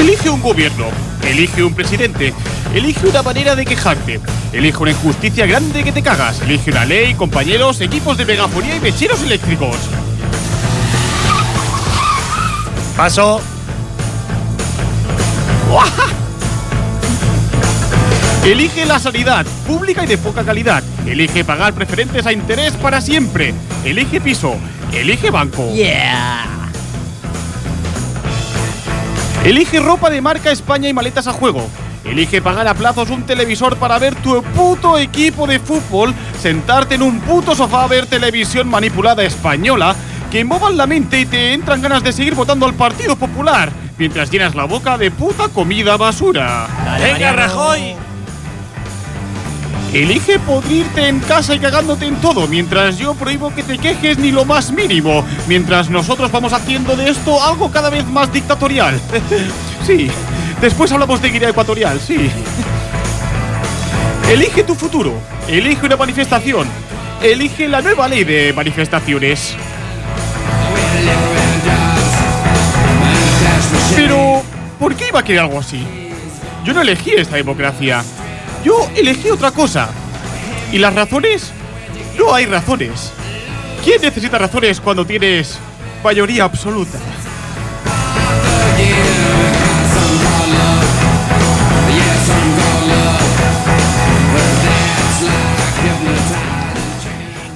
Elige un gobierno, elige un presidente, elige una manera de quejarte, elige una injusticia grande que te cagas, elige una ley, compañeros, equipos de megafonía y mecheros eléctricos. Paso. Elige la sanidad, pública y de poca calidad. Elige pagar preferentes a interés para siempre. Elige piso. Elige banco. Yeah. Elige ropa de marca España y maletas a juego. Elige pagar a plazos un televisor para ver tu puto equipo de fútbol, sentarte en un puto sofá a ver televisión manipulada española, que movan la mente y te entran ganas de seguir votando al Partido Popular, mientras llenas la boca de puta comida basura. Venga, Rajoy. Elige podrirte en casa y cagándote en todo, mientras yo prohíbo que te quejes ni lo más mínimo, mientras nosotros vamos haciendo de esto algo cada vez más dictatorial. sí, después hablamos de Guinea Ecuatorial, sí. Elige tu futuro, elige una manifestación, elige la nueva ley de manifestaciones. Pero, ¿por qué iba a querer algo así? Yo no elegí esta democracia. Yo elegí otra cosa. ¿Y las razones? No hay razones. ¿Quién necesita razones cuando tienes mayoría absoluta?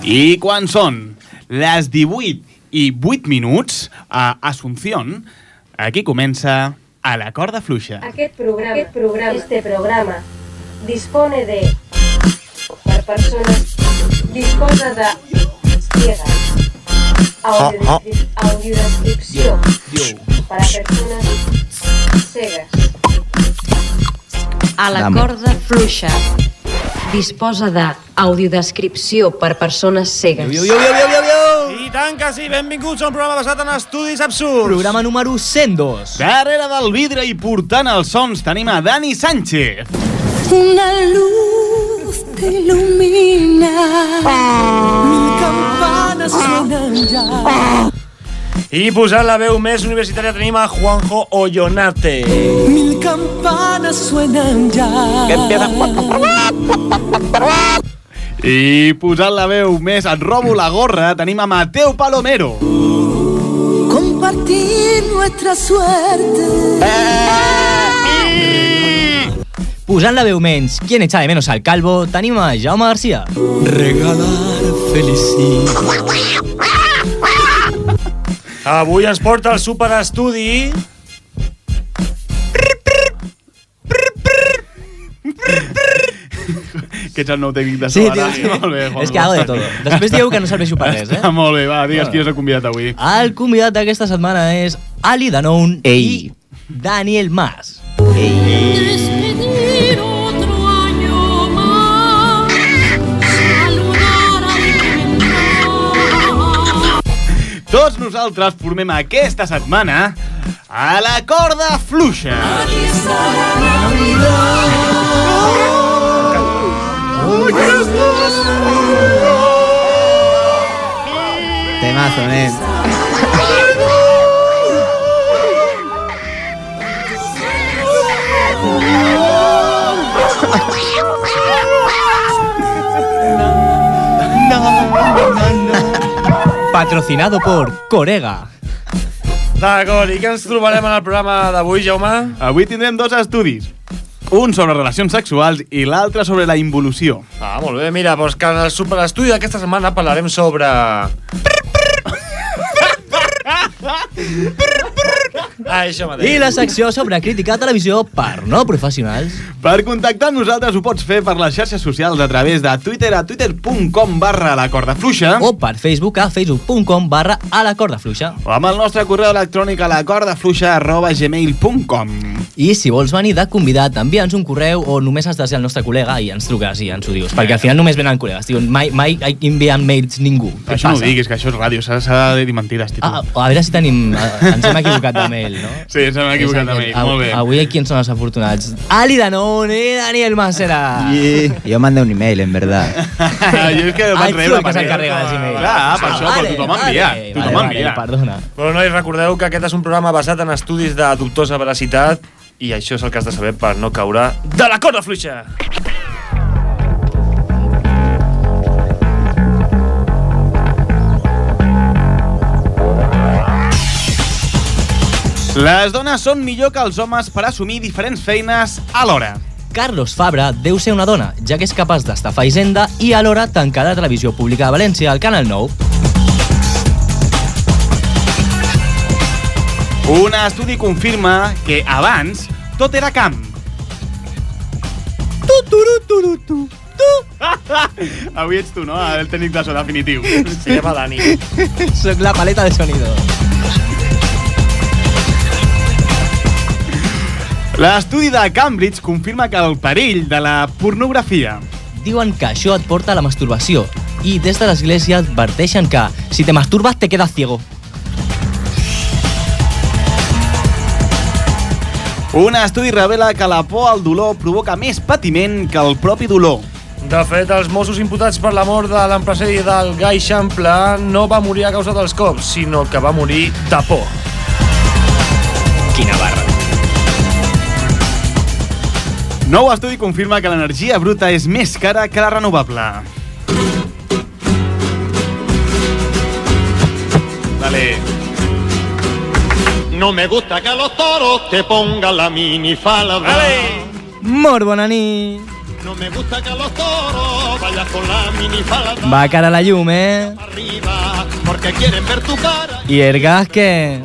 I quan són les 18 i 8 minuts a Asunción, aquí comença a la corda fluixa. Aquest programa, aquest programa, este programa dispone de per persones disposa de ciegas audiodescrip- audiodescripció para persones cegues A la corda fluixa. Disposa d'audiodescripció per persones cegues. Yo, yo, yo, yo, yo, yo. I tant que sí, benvinguts a un programa basat en estudis absurds. Programa número 102. Darrere del vidre i portant els sons tenim a Dani Sánchez. Una luz te ilumina. Mil campanas suenan ya. I posant la veu més universitària tenim a Juanjo Ollonate. Mil campanas suenan ya. I posant la veu més et robo la gorra tenim a Mateu Palomero. Compartir nuestra suerte. Posant la veu menys, ¿quién echa de menos al calvo? Tenim a Jaume Garcia. Regalar felicidad. Avui ens porta el superestudi... Que ets el nou tècnic de Sí, so, tio, sí. Molt bé, És que hago de todo. Després dieu que no serveixo per res, eh? Està molt bé, va, digues qui és el convidat avui. El convidat d'aquesta setmana és Ali Danon i Daniel Mas. Despedir Tots nosaltres formem aquesta setmana a la corda fluixa. Temazo, nen. Patrocinado por Corega. D'acord, i què ens trobarem en el programa d'avui, Jaume? Avui tindrem dos estudis. Un sobre relacions sexuals i l'altre sobre la involució. Ah, molt bé, mira, doncs que en el superestudi d'aquesta setmana parlarem sobre... Ah, això mateix. I la secció sobre crítica a televisió per no professionals. Per contactar amb nosaltres ho pots fer per les xarxes socials a través de Twitter a twitter.com barra la corda fluixa O per Facebook a facebook.com barra a la corda fluixa. o amb el nostre correu electrònic a la corda fluixa arroba gmail.com. I si vols venir de convidat, envia'ns un correu o només has de ser el nostre col·lega i ens truques i ens ho dius. Perquè al final només venen col·legues, tio. Mai, mai envien mails ningú. Què Això no ho passa? diguis, que això és ràdio, s'ha de dir mentides, tio. Ah, a veure si tenim... eh, Ens hem equivocat de mail, no? Sí, ens hem equivocat de mail, Av- molt bé. Avui aquí en són els afortunats. Ali Danone i Daniel Macera. Y yo mandé un email, en verdad. jo és que Ah, vaig rebre el que s'encarrega dels emails. Clar, per això, però tothom ha enviat. Vale, Tothom enviat. Perdona. Bueno, nois, recordeu que aquest és un programa basat en estudis de dubtosa veracitat I això és el que has de saber per no caure de la corda fluixa. Les dones són millor que els homes per assumir diferents feines alhora. Carlos Fabra deu ser una dona, ja que és capaç d'estafar Hisenda i alhora tancar la televisió pública de València, al Canal 9. Un estudi confirma que abans tot era camp. Tu, turu, turu, tu, tu. Avui ets tu, no? El tècnic de so definitiu. Se llama Dani. Soc la paleta de sonido. L'estudi de Cambridge confirma que el perill de la pornografia Diuen que això et porta a la masturbació i des de l'església adverteixen que si te masturbas te quedas ciego. Un estudi revela que la por al dolor provoca més patiment que el propi dolor. De fet, els Mossos imputats per la mort de l'empresari del Gai Xample no va morir a causa dels cops, sinó que va morir de por. Quina barra. Nou estudi confirma que l'energia bruta és més cara que la renovable. Dale. No me gusta que los toros te pongan la minifalda. Molt bona nit. No me gusta que los toros vayas con la minifalda Va cara a la llum, eh? arriba, porque quieren ver tu cara I el gas que...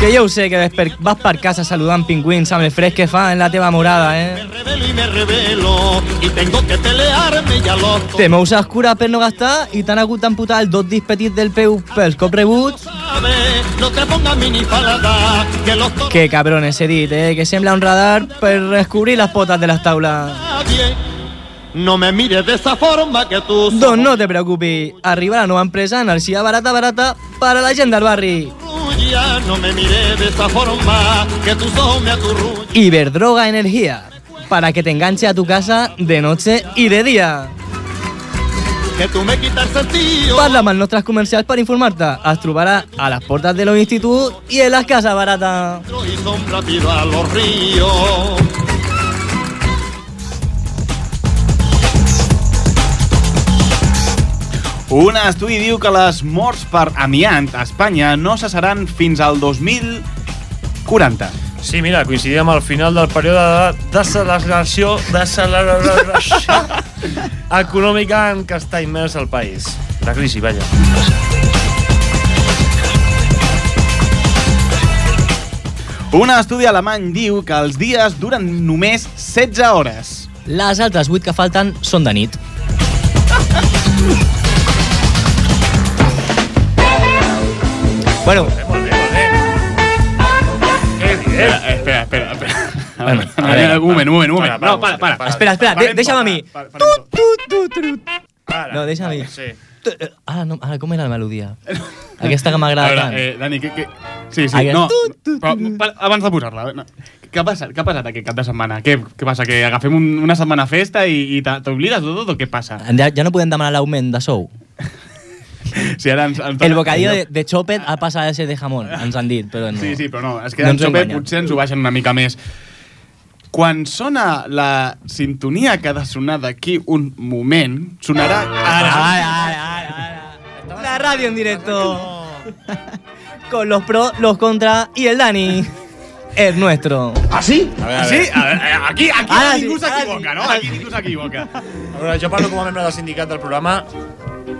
Que jo ho sé, que per, vas per casa saludant pingüins amb el fresc que fa en la teva morada, Me eh? revelo y me revelo y tengo que pelearme ya los Te mous escura per no gastar i t'han hagut d'amputar el dos dits petits del peu pels cops rebuts. No te pongas minifalda, que los toros Que cabrones he dit, eh? Que sembla un radar per descobrir les potes de les taules. No me mires de esa forma que tú Doncs no te preocupis, arriba la nova empresa energia barata, barata per a la gent del barri. Rulla, no me mires de esa forma que tus ojos me aturrullan. Iberdroga Energía, para que te enganche a tu casa de noche y de día. Que tú me quitas el sentido. Parla els nostres comercials per informar-te. Trobarà a les portes de l'institut i en les cases barates. y sombra tiro a los ríos. Un estudi diu que les morts per amiant a Espanya no cessaran fins al 2040. Sí, mira, coincidim amb el final del període de desaceleració, desaceleració econòmica en què està immers el país. La crisi, vaja. Un estudi alemany diu que els dies duren només 16 hores. Les altres 8 que falten són de nit. Bueno, Molt bé, molt bé. Espera, espera, espera. espera. Bueno, A veure, un moment, un moment, un moment. Para, para, No, para, para. para. espera, espera, Parem deixa'm a mi. para, para, Tu, tu, tu, tu. Ara. No, deixa a mi. Sí. Eh, Ara, no, ara, com era la melodia? Aquesta que m'agrada A tant. veure, eh, Dani, que, que... Sí, sí, Aquest- no, Tu, tu, però, tu. pa- abans de posar-la, no. què ha passat, què ha passat aquest cap de setmana? Què, què passa, que agafem un, una setmana festa i, i t'oblides de tot o què passa? Ja, ja no podem demanar l'augment de sou. Si ara ens, ens El bocadillo de, de chopet ha passat a ser de jamón, ens han dit, però no. Sí, sí, però no, es No queda ens en enganyem. potser ens ho baixen una mica més. Quan sona la sintonia que ha de sonar d'aquí un moment, sonarà ara. Ay, ay, ay. La radio en directo. Con los pros, los contras y el Dani. Es nuestro. A veure, a Sí? veure. A veure, aquí, aquí Ara sí, ningú ara s'equivoca, sí, no? Aquí ningú s'equivoca. A veure, jo parlo com a membre del sindicat del programa.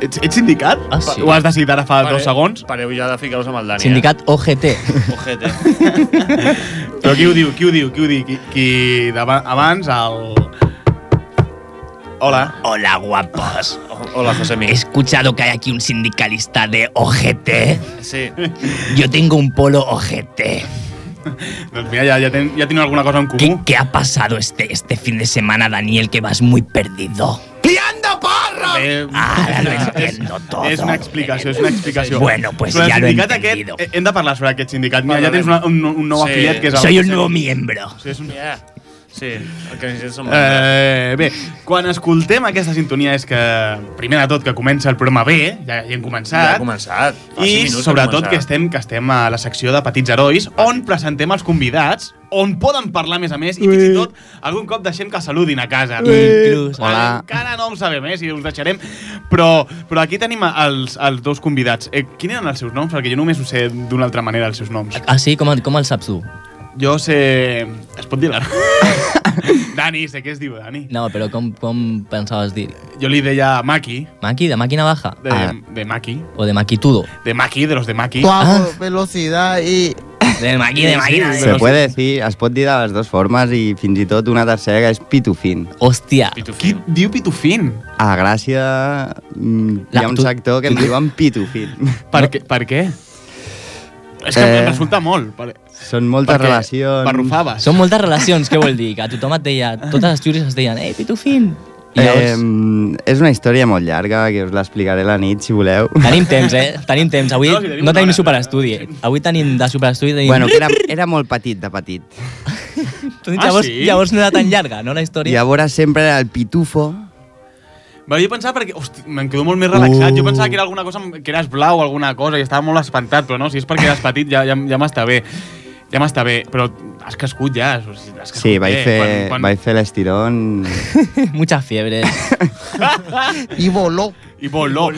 Ets, ets sindicat? Ah, sí? Ho has decidit ara fa dos segons? Pareu ja de ficar-vos amb el Dani. Sindicat OGT. Eh? Ojete. Però qui ho diu? Qui ho diu? Qui ho diu? Qui, qui abans, el... Hola. Hola, guapos. Hola, Josemi. He escuchado que hay aquí un sindicalista de OGT. Sí. Yo tengo un polo OGT. Doncs mira, ja, ja, ten, ja teniu alguna cosa en ¿Qué, comú. qué ha pasado este, este fin de semana, Daniel, que vas muy perdido? Eh, Ara lo entiendo todo. És una explicació, és una explicació. Bueno, pues Sobre ya lo he entendido. Aquest, eh, hem de parlar sobre aquest sindicat. Mira, ja tens una, un, un nou Sí. afiliat que és el... Soy un nuevo miembro. Sí, és un... Yeah. Sí, el que necessitem són Eh, bé, quan escoltem aquesta sintonia és que, primer de tot, que comença el programa bé, ja, ja hem començat. Ja ha començat. Fa I minuts sobretot començat. que estem, que estem a la secció de Petits Herois, on presentem els convidats, on poden parlar a més a més, i fins i tot algun cop deixem que saludin a casa. Inclús. Hola. Encara no ho sabem, eh, si us deixarem. Però, però aquí tenim els, els dos convidats. Eh, quins eren els seus noms? Perquè jo només ho sé d'una altra manera, els seus noms. Ah, sí? Com, com el saps tu? Jo sé... Es pot dir la... Dani, sé què es diu Dani. No, però com, com pensaves dir? Jo li deia Maki, Maki, de màquina baja? de, Ah, de Maki. o de maquitudo? De Maki, de los de Maki. Ah. velocidad y... De maqui, de màquina. sí, Se puede decir, es pot dir de les dues formes i fins i tot una tercera que és pitufin. Hòstia. Qui Pitufín. diu Pitufín? A Gràcia mm, hi ha un tu- sector que em diuen pitufin. Per, què, per què? És que Eh. em resulta molt. Per, Són moltes perquè relacions... Barrufaves. Són moltes relacions, què vol dir? Que a tothom et deia, totes les xiuris es deien, ei, pitufín. Eh, llavors, és una història molt llarga que us l'explicaré la nit, si voleu. tenim temps, eh? Tenim temps. Avui No, si tenim no tenim hora. superestudi. Avui tenim de superestudi... Tenim... Bueno, que era, era molt petit, de petit. Ah, llavors, sí? llavors no era tan llarga, no, la I història? llavors sempre era el pitufo. Va, jo pensava perquè... Hosti, me'n quedo molt més relaxat. Uh. Jo pensava que era alguna cosa... Que eres blau o alguna cosa i estava molt espantat, però no, si és perquè eres petit ja, ja, ja m'està bé. Ja m'està bé, però has crescut ja. Has crescut Sí, vaig bé. fer, Quan, quan... vaig fer l'estirón. Mucha fiebre. I voló. I voló.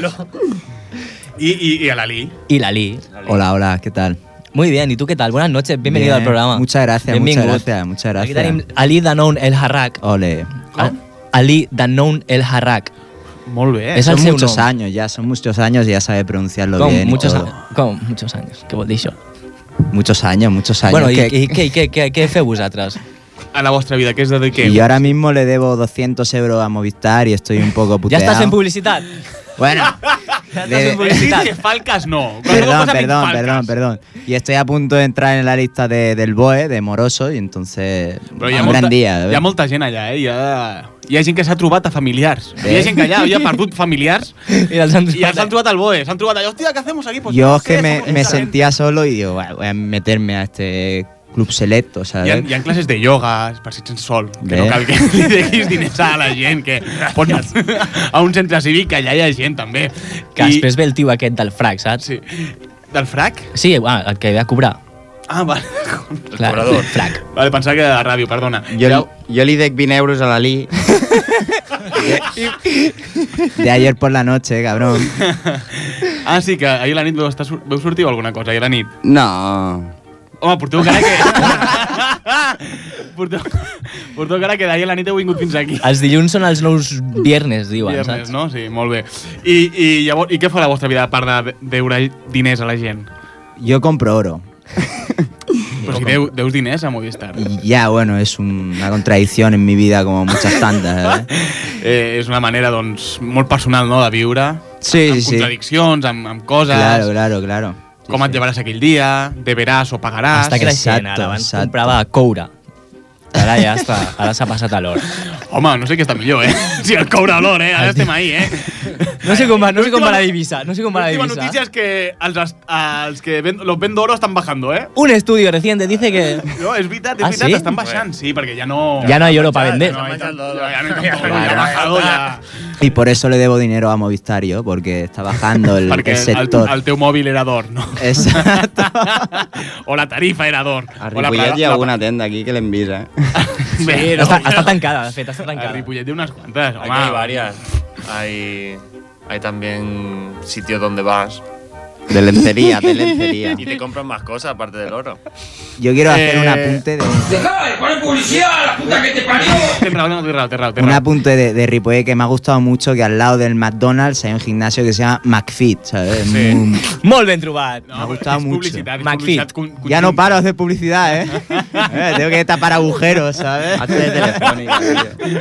I, i, i a l'Ali. Y Lali. Hola, hola, ¿qué tal? Muy bien, ¿y tú qué tal? Buenas noches, bienvenido Bien, al programa. Muchas gracias, muchas Benvingut. gracias, muchas Aquí gracias. tenim Ali Danon El Harrak. Ole. A- Ali Danon El Harrak. Molt bé. És el son seu muchos nom. años ya, son muchos años y ya sabe pronunciarlo Com bien. muchos, com muchos años. Què vol dir això? Muchos años, muchos años. Bueno, i, que- i, què, què, què, què feu vosaltres? A la vostra vida, què es dediqueu? y yo ahora mismo le debo 200 euros a Movistar y estoy un poco Ja puteado. estàs en publicitat? Bueno, Ja estàs Le- en publicitat? que falcas no. Cuando perdón, perdón, perdón, perdón. Y estoy a punto de entrar en la lista de, del BOE, de Moroso, y entonces... Però hi ha, un molta, gran dia. hi ha molta gent allà, eh? Hi ha gent que s'ha trobat a familiars. Bé. Hi ha gent que allà havia perdut familiars I els han i ja s'han trobat al BOE. S'han trobat allà, hòstia, què hacemos aquí? Pues Yo es que sé, me, me sentía solo y digo, "Bueno, voy a meterme a este club selecto, Hi ha, ¿sabes? hi ha classes de ioga per si ets sol, que Bé. no cal que li deixis diners a la gent, que pots a un centre cívic que allà hi ha gent també. Que després ve el tio aquest del frac, saps? Sí. Del frac? Sí, ah, el que ve a cobrar. Ah, vale. El Clar, cobrador. frac. Vale, pensava que era de ràdio, perdona. Jo, Ja- jo li dec 20 euros a l'Ali. De ayer por la noche, cabrón. Ah, sí, que ahir a la nit veu, estar, veu sortir o alguna cosa, ahir a la nit. No. Home, porteu cara que... porteu, porteu cara que d'ahir a la nit heu vingut fins aquí. Els dilluns són els nous viernes, diuen, Viernes, saps? no? Sí, molt bé. I, i, llavors, I què fa la vostra vida a part de deure diners a la gent? Yo compro oro. Però si deu, deus diners a Movistar. Y ya, bueno, es un- una contradicción en mi vida como muchas tantas. ¿eh? Eh, és una manera, doncs, molt personal, no?, de viure. Sí, amb sí, sí. contradiccions, amb, amb coses. Claro, claro, claro. Sí, com et sí. llevaràs aquell dia, deberàs o pagaràs. Està creixent, Exacto, ara. Abans exacto. comprava coure. Ara ja està, ara s'ha passat a l'or. Home, no sé què està millor, eh? Si el coure a l'or, eh? Ara estem ahí, eh? No sé com va, no sé com va la L'última- divisa, no sé com va la L'última divisa. notícia és que els, est- els que ven, los ven d'oro estan bajando, eh? Un estudio reciente dice que... No, és veritat, és Ah, veritat, sí? estan baixant, sí, perquè ja no... Ya no hay oro para vender. no, hay Está tanto- manchando ya no hay todo. tanto oro, ya ha bajado, ya... Y por eso le debo dinero a Movistar yo, porque está bajando el, perquè el el, sector. el teu mòbil era d'or, no? Exacto. o la tarifa era d'or. A o la, Ripollet hi ha la- alguna tenda aquí que l'hem vist, eh? Bé, no, està, està tancada, de fet, està A tancada. Ripollet hi ha unes quantes, home. Aquí hay varias. Hay, hay también sitios donde vas De lencería, de lencería. y te compran más cosas aparte del oro. Yo quiero hacer un Eh, apunte de, Tens raó, no, tens raó, tens raó, tens un raó. apunte de, de que me ha gustado mucho, que al lado del McDonald's hay un gimnasio que se llama McFit, ¿sabes? Sí. Muy- Molt ben trobat. No, me ha gustado mucho. Publicitat, és McFit. publicitat con- Ya no paro de hacer publicidad, ¿eh? Eh, Tengo que tapar agujeros, ¿sabes? Hazte de telefónica, tío.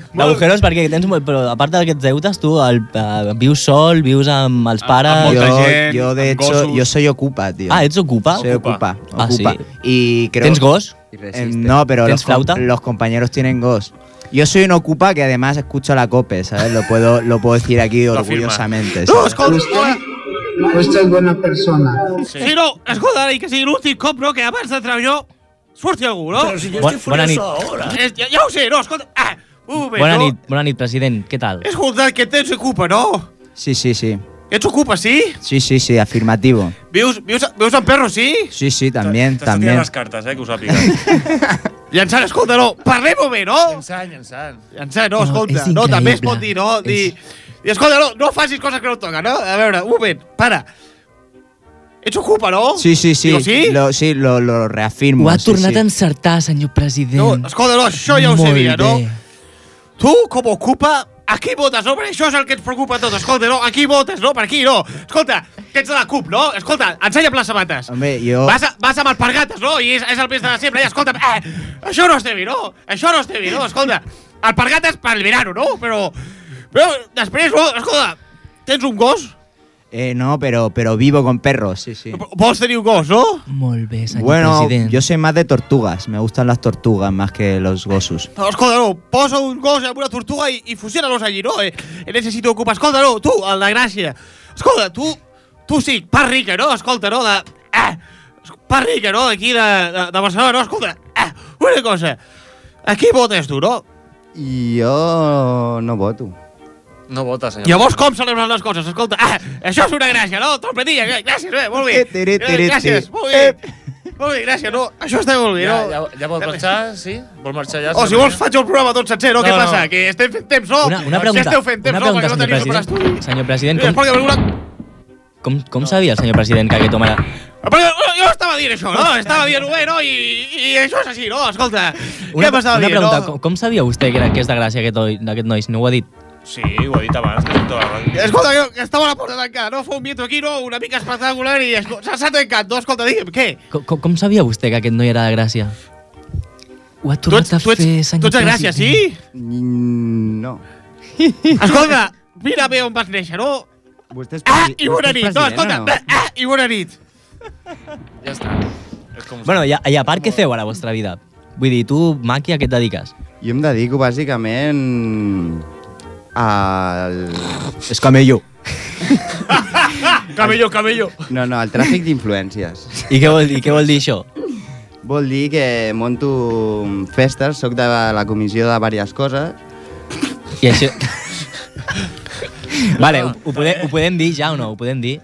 D'agujeros perquè tens molt... Però a part d'aquests deutes, tu el, uh, vius sol, vius amb els Amb- pares... amb molta Yo, gent, yo, de amb hecho, gossos. yo soy ocupa, tío. Ah, ets ocupa? Soy ocupa, Ah, ocupa. sí? Y creo Tens gos? Eh, no, pero ¿Tienes los, com- flauta? los compañeros tienen gos. Yo soy un ocupa que además escucho la cope, ¿sabes? Lo puedo, lo puedo decir aquí Lo orgullosamente. No, escolta, Questa è buona persona. Sí, no, escolta, i que sigui l'últim cop, no, que abans d'entrar jo Surti algú, no? Pero si yo Bon- estoy bona nit. furioso ahora. És, ja, ja ho sé, no, escolta... Ah, un moment, Bona no? nit, bona nit, president. Què tal? He escoltat que tens ocupa, no? Sí, sí, sí. Ets ocupa, sí? Sí, sí, sí, afirmativo. Vius, vius, vius en perro, sí? Sí, sí, también, T'està tirant también. les cartes, eh, que ho sàpiga. Llançant, escolta, no, parlem un moment, no? llançant, llançant. Llançant, no, No, escolta, és no, també es pot dir, no? És- Dir, dir, escolta, no, no facis coses que no toquen, no? A veure, un moment, para. Ets ocupa, no? Sí, sí, sí. Digo, sí? Lo, sí, lo, lo reafirmo. Ho ha sí, tornat sí. a encertar, senyor president. No, escolta, no, això ja ho Molt sabia, no? Tu, com ocupa, a qui votes, no? Perquè això és el que ens preocupa a tots. Escolta, no, a qui votes, no? Per aquí, no? Escolta, que ets de la CUP, no? Escolta, ensenya les sabates. Hombre, yo... Vas, a, vas amb alpargates, no? I és, és el mes de sempre. I escolta, eh, això no està bé, no? Això no està bé, no? Escolta, alpargates per el verano, no? Però, però després, no? Escolta, tens un gos? Eh, no, pero, pero vivo con perros, sí, sí. Vols tenir un gos, no? Molt bé, senyor Bueno, president. yo soy más de tortugas. Me gustan las tortugas más que los gosus. No, escolta, no, posa un gos amb una tortuga i, i fusiona-los allí, no? Eh, necessito ocupar. Escolta, no, tu, el de Gràcia. Escolta, tu, tu sí, part rica, no? Escolta, no, de... Eh, part rica, no? Aquí de, de, de Barcelona, no? Escolta, eh, una cosa. A qui votes tu, no? Jo no voto. No vota, senyor. Llavors, com celebres les coses? Escolta, ah, això és una gràcia, no? Trompetilla, eh, gràcies, bé, molt bé. Eh, tiri, tiri, Eh, gràcies, molt bé. Molt bé, gràcies, no? Això està molt bé, Ja, no? ja, ja vol marxar, sí? Vol marxar ja? O si vols faig el programa tot sencer, no? No, Què no. passa? Que estem fent temps, no? Una, una pregunta, esteu fent temps, una no? pregunta Perquè no senyor teniu per president. Senyor president, com, perquè alguna... com, com sabia el senyor president que aquest home era... Perquè jo- jo estava dient això, no? Estava dient-ho bé, no? I, I això és així, no? Escolta, Una, què m'estava una dient, pregunta, no? com, com sabia vostè que, era, que és de gràcia aquest, d'aquest noi, si no ho ha dit? Sí, ho he dit abans, que sento la ràdio. Escolta, que, que estava a la porta tancada, no? Fa un viento aquí, no? Una mica espectacular i s'ha tancat, no? Escolta, digue'm, què? Com, com, sabia vostè que aquest noi era de gràcia? Ho ha Tu tornat ets, a tu ets, fer, senyor tu ets de Gràcia, sí? Mm, No. Escolta, mira bé on vas néixer, no? Vostè és Ah, i bona nit, no, escolta, no? ah, i bona nit. Ja està. És com Bueno, i a, i a part, què feu a la vostra vida? Vull dir, tu, Maki, a què et dediques? Jo em dedico bàsicament al... Es camello. Camello, camello. No, no, al tràfic d'influències. I què vol dir, què vol dir això? Vol dir que monto festes, sóc de la comissió de diverses coses. I això... vale, ho, ho, podem, ho podem dir ja o no? Ho podem dir?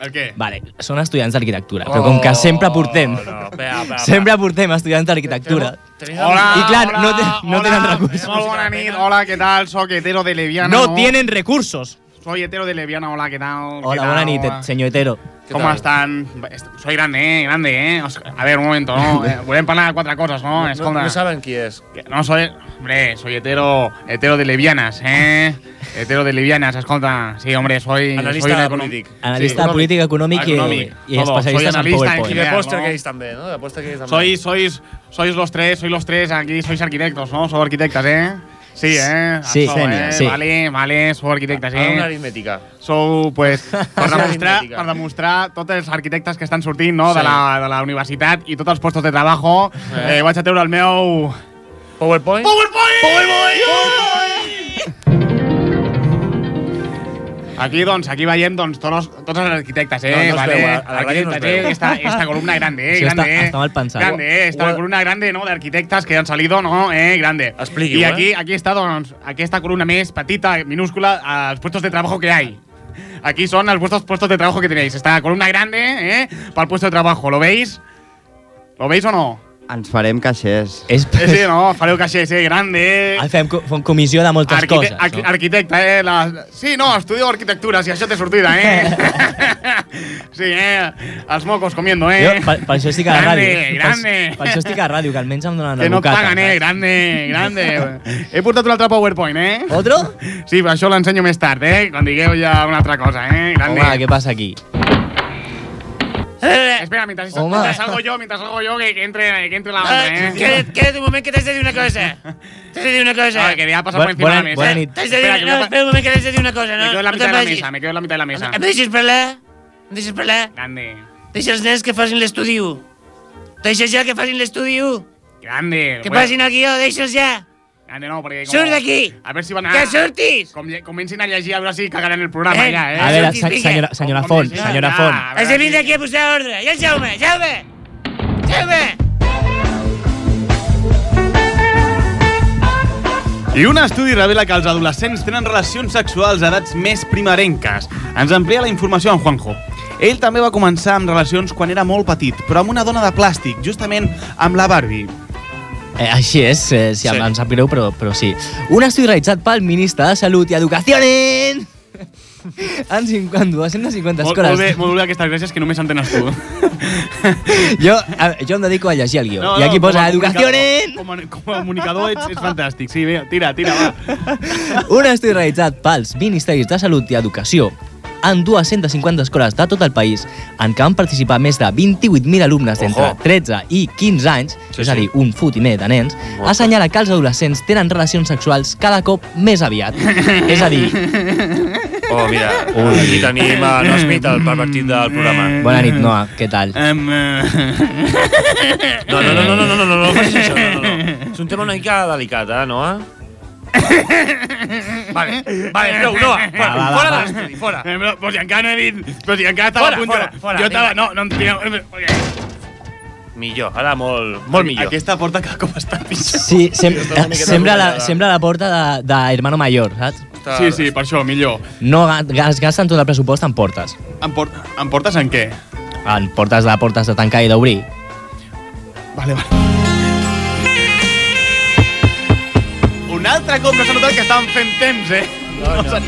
El què? Vale, són estudiants d'arquitectura, però com que sempre portem... Oh, no, pea, pea, Sempre portem estudiants d'arquitectura. Hola, I clar, hola, no, te, no hola, tenen recursos. Molt bona nit, hola, què tal? Soc hetero de Leviana. No tienen recursos. Soy hetero de Leviana, hola, ¿qué tal? ¿Qué Hola, tal? buena nit, senyor hetero. ¿Cómo están? Est- Soy grande, eh, grande, eh. A ver, un momento, ¿no? Eh, Volem parlar de quatre coses, no? No, Escolta. no saben qui és. Que No soy, hombre, soy hetero, hetero de levianas, ¿eh? Hetero de levianas, escolta. Sí, hombre, soy... Analista soy un econom- polític. Analista Sí, polític, econòmic Econòmic, i Soy en PowerPoint. I de pòster ¿no? que ells també, no? De pòster que ells també. Sois, sois, sois los tres, sois los tres, aquí sois arquitectos, ¿no? Sou arquitectes, eh? Sí, eh? Sí, Sou, eh? sí. Vale, vale, sou arquitectes, Ara una eh? aritmètica. Sou, pues, per demostrar, per demostrar tots els arquitectes que estan sortint, no?, de, Sí. la, de la universitat i tots els puestos de trabajo, Eh. eh, vaig a treure el meu... PowerPoint? PowerPoint! Aquí, doncs, aquí veiem doncs, tots, tots els arquitectes, eh? No, no vale? veu, a- a la ràdio no es Arquitectes, veu. eh? Esta, esta columna grande, eh? Sí, grande, està- eh? està mal pensat. Grande, eh? Esta columna grande, no?, d'arquitectes que han salido, no? Eh? Grande. Expliqui-ho, I eh? aquí, aquí està, doncs, aquesta columna més petita, minúscula, als puestos de trabajo que hay. Aquí son los vuestros puestos de trabajo que tenéis. Esta columna grande, ¿eh? Para el puesto de trabajo. ¿Lo veis? ¿Lo veis o no? Ens farem caixers. És, Eh, sí, no? Fareu caixers, eh? Grande. Ah, fem, co- fem comissió de moltes Arquite coses. arqui- No? Arquitecta, eh? La... Sí, no, estudio arquitectura, si això té sortida, eh? sí, eh? Els mocos comiendo, Jo, eh? per, per això estic a la Grande, ràdio. grande. Per, per això estic a la ràdio, que almenys em donen Que no et bocata, paguen, eh? Grande, grande. He portat un altre PowerPoint, eh? Otro? Sí, però això l'ensenyo més tard, eh? Quan digueu ja una altra cosa, eh? Grande. Home, què passa aquí? Eh, espera, mientras, Home. mientras salgo yo, mientras salgo yo, que, que entre, que entre la otra, ¿eh? Quédate, quédate un moment que t'has de dir una cosa. T'has de dir una cosa. Ah, que ya ha pasado Bu- por encima de la mesa. bona nit. T'has de dir... Espera, que no, espera un moment que t'has de dir una cosa, no? Me quedo en la no mitad de la mesa, me quedo en la mitad de la mesa. Em deixes parlar? Em deixes parlar? Grande. Deixa els nens que facin l'estudi 1. Deixes ja que facin l'estudi 1. Grande. Que Bueno, facin el guió, deixa'ls ja. Ande no, perquè... Com... Surt d'aquí! A veure si van a... Que surtis! Com, comencin a llegir, a veure si cagaran el programa, eh, ja, eh? A veure, se senyora, senyora com, com Font, senyora ja, Font. Ah, Has de vindre aquí a posar ordre. I el Jaume, Jaume! Jaume! I un estudi revela que els adolescents tenen relacions sexuals a edats més primerenques. Ens amplia la informació en Juanjo. Ell també va començar amb relacions quan era molt petit, però amb una dona de plàstic, justament amb la Barbie. Eh, així és, eh, si sí. em sap greu, però, però sí. Un estudi realitzat pel ministre de Salut i Educació en 50, 250 Molt, escoles. molt, bé, molt bé aquestes gràcies que només entenes tu. Jo, a, jo em dedico a llegir el guió. I aquí posa Educació comunicador- Com a, com a comunicador ets, ets fantàstic. Sí, bé, tira, tira, va. Un estudi realitzat pels Ministeris de Salut i Educació en 250 escoles de tot el país en què van participar més de 28.000 alumnes d'entre Ojo. 13 i 15 anys, Sí, és a sí. dir, un fotimer de nens, Molt assenyala que els adolescents tenen relacions sexuals cada cop més aviat. és a dir, Oh, mira, aquí tenim a Noah Smith, el pervertit del programa. bona nit, Noah, què tal? Um, No, no, no, no, no, no, no, no, no facis això, no, no, no. És un tema una mica delicat, eh, Noah? Vale, vale, prou, Noah, fora, va, va, fora de va. l'estudi, fora. Eh, però, però si encara no he dit... Però si encara estava Fora, a punt fora, de... fora, jo estava... No, no, no, Millor, ara molt, molt millor. Aquesta porta cada cop està pitjor. Sí, sem sembla, la, sembla la porta de, de Hermano Mayor, saps? Sí, sí, per això, millor. No gas- gasten tot el pressupost en portes. Em, por em portes en què? En portes de portes de tancar i d'obrir. Vale, vale. Un altre cop no s'ha notat que estàvem fent temps, eh? No, no.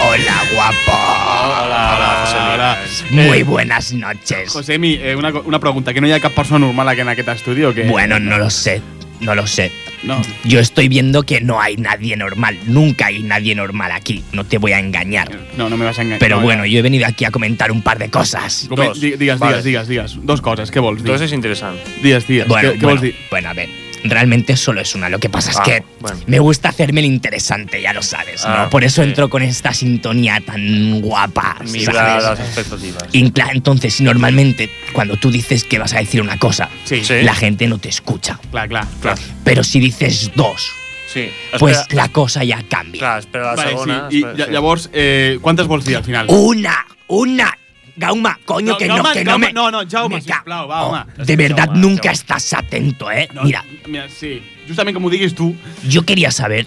Hola, guapo. Hola, hola, José Hola. Muy buenas noches. Josemi, eh, una, una pregunta. Que no hi ha cap persona normal aquí en aquest estudi o què? Bueno, no lo sé. No lo sé. No. Yo estoy viendo que no hay nadie normal. Nunca hay nadie normal aquí. No te voy a engañar. No, no me vas a engañar. Pero no, bueno, no. yo he venido aquí a comentar un par de cosas. Dos. di- Digues, Vale. digues, digues. Dos coses, què vols dir? Entonces és interessant. Digues, digues. Bueno, què, què bueno, vols dir? bueno, a ver. Realmente solo es una. Lo que pasa es Ah, que bueno. me gusta hacerme el interesante, ya lo sabes, Ah, ¿no? Por eso sí. entro con esta sintonía tan guapa, Mira ¿sabes? las expectativas. Y entonces, normalmente cuando tú dices que vas a decir una cosa, Sí. Sí. la gente no te escucha. Clar, clar, clar. Pero si dices dos, Sí. pues Espera, la cosa ya cambia. Clar, espera la Vale, segona. sí. I espera, lla- sí. llavors, eh, quantes vols dir al final? Una, una. Gauma, coño, que no, que no me. No, no, Jaume, me sisplau, va, Oh, de verdad, Jaume, nunca Jaume. estás atento, ¿eh? No, Mira, Mira, sí. Justament com ho diguis tu. yo quería saber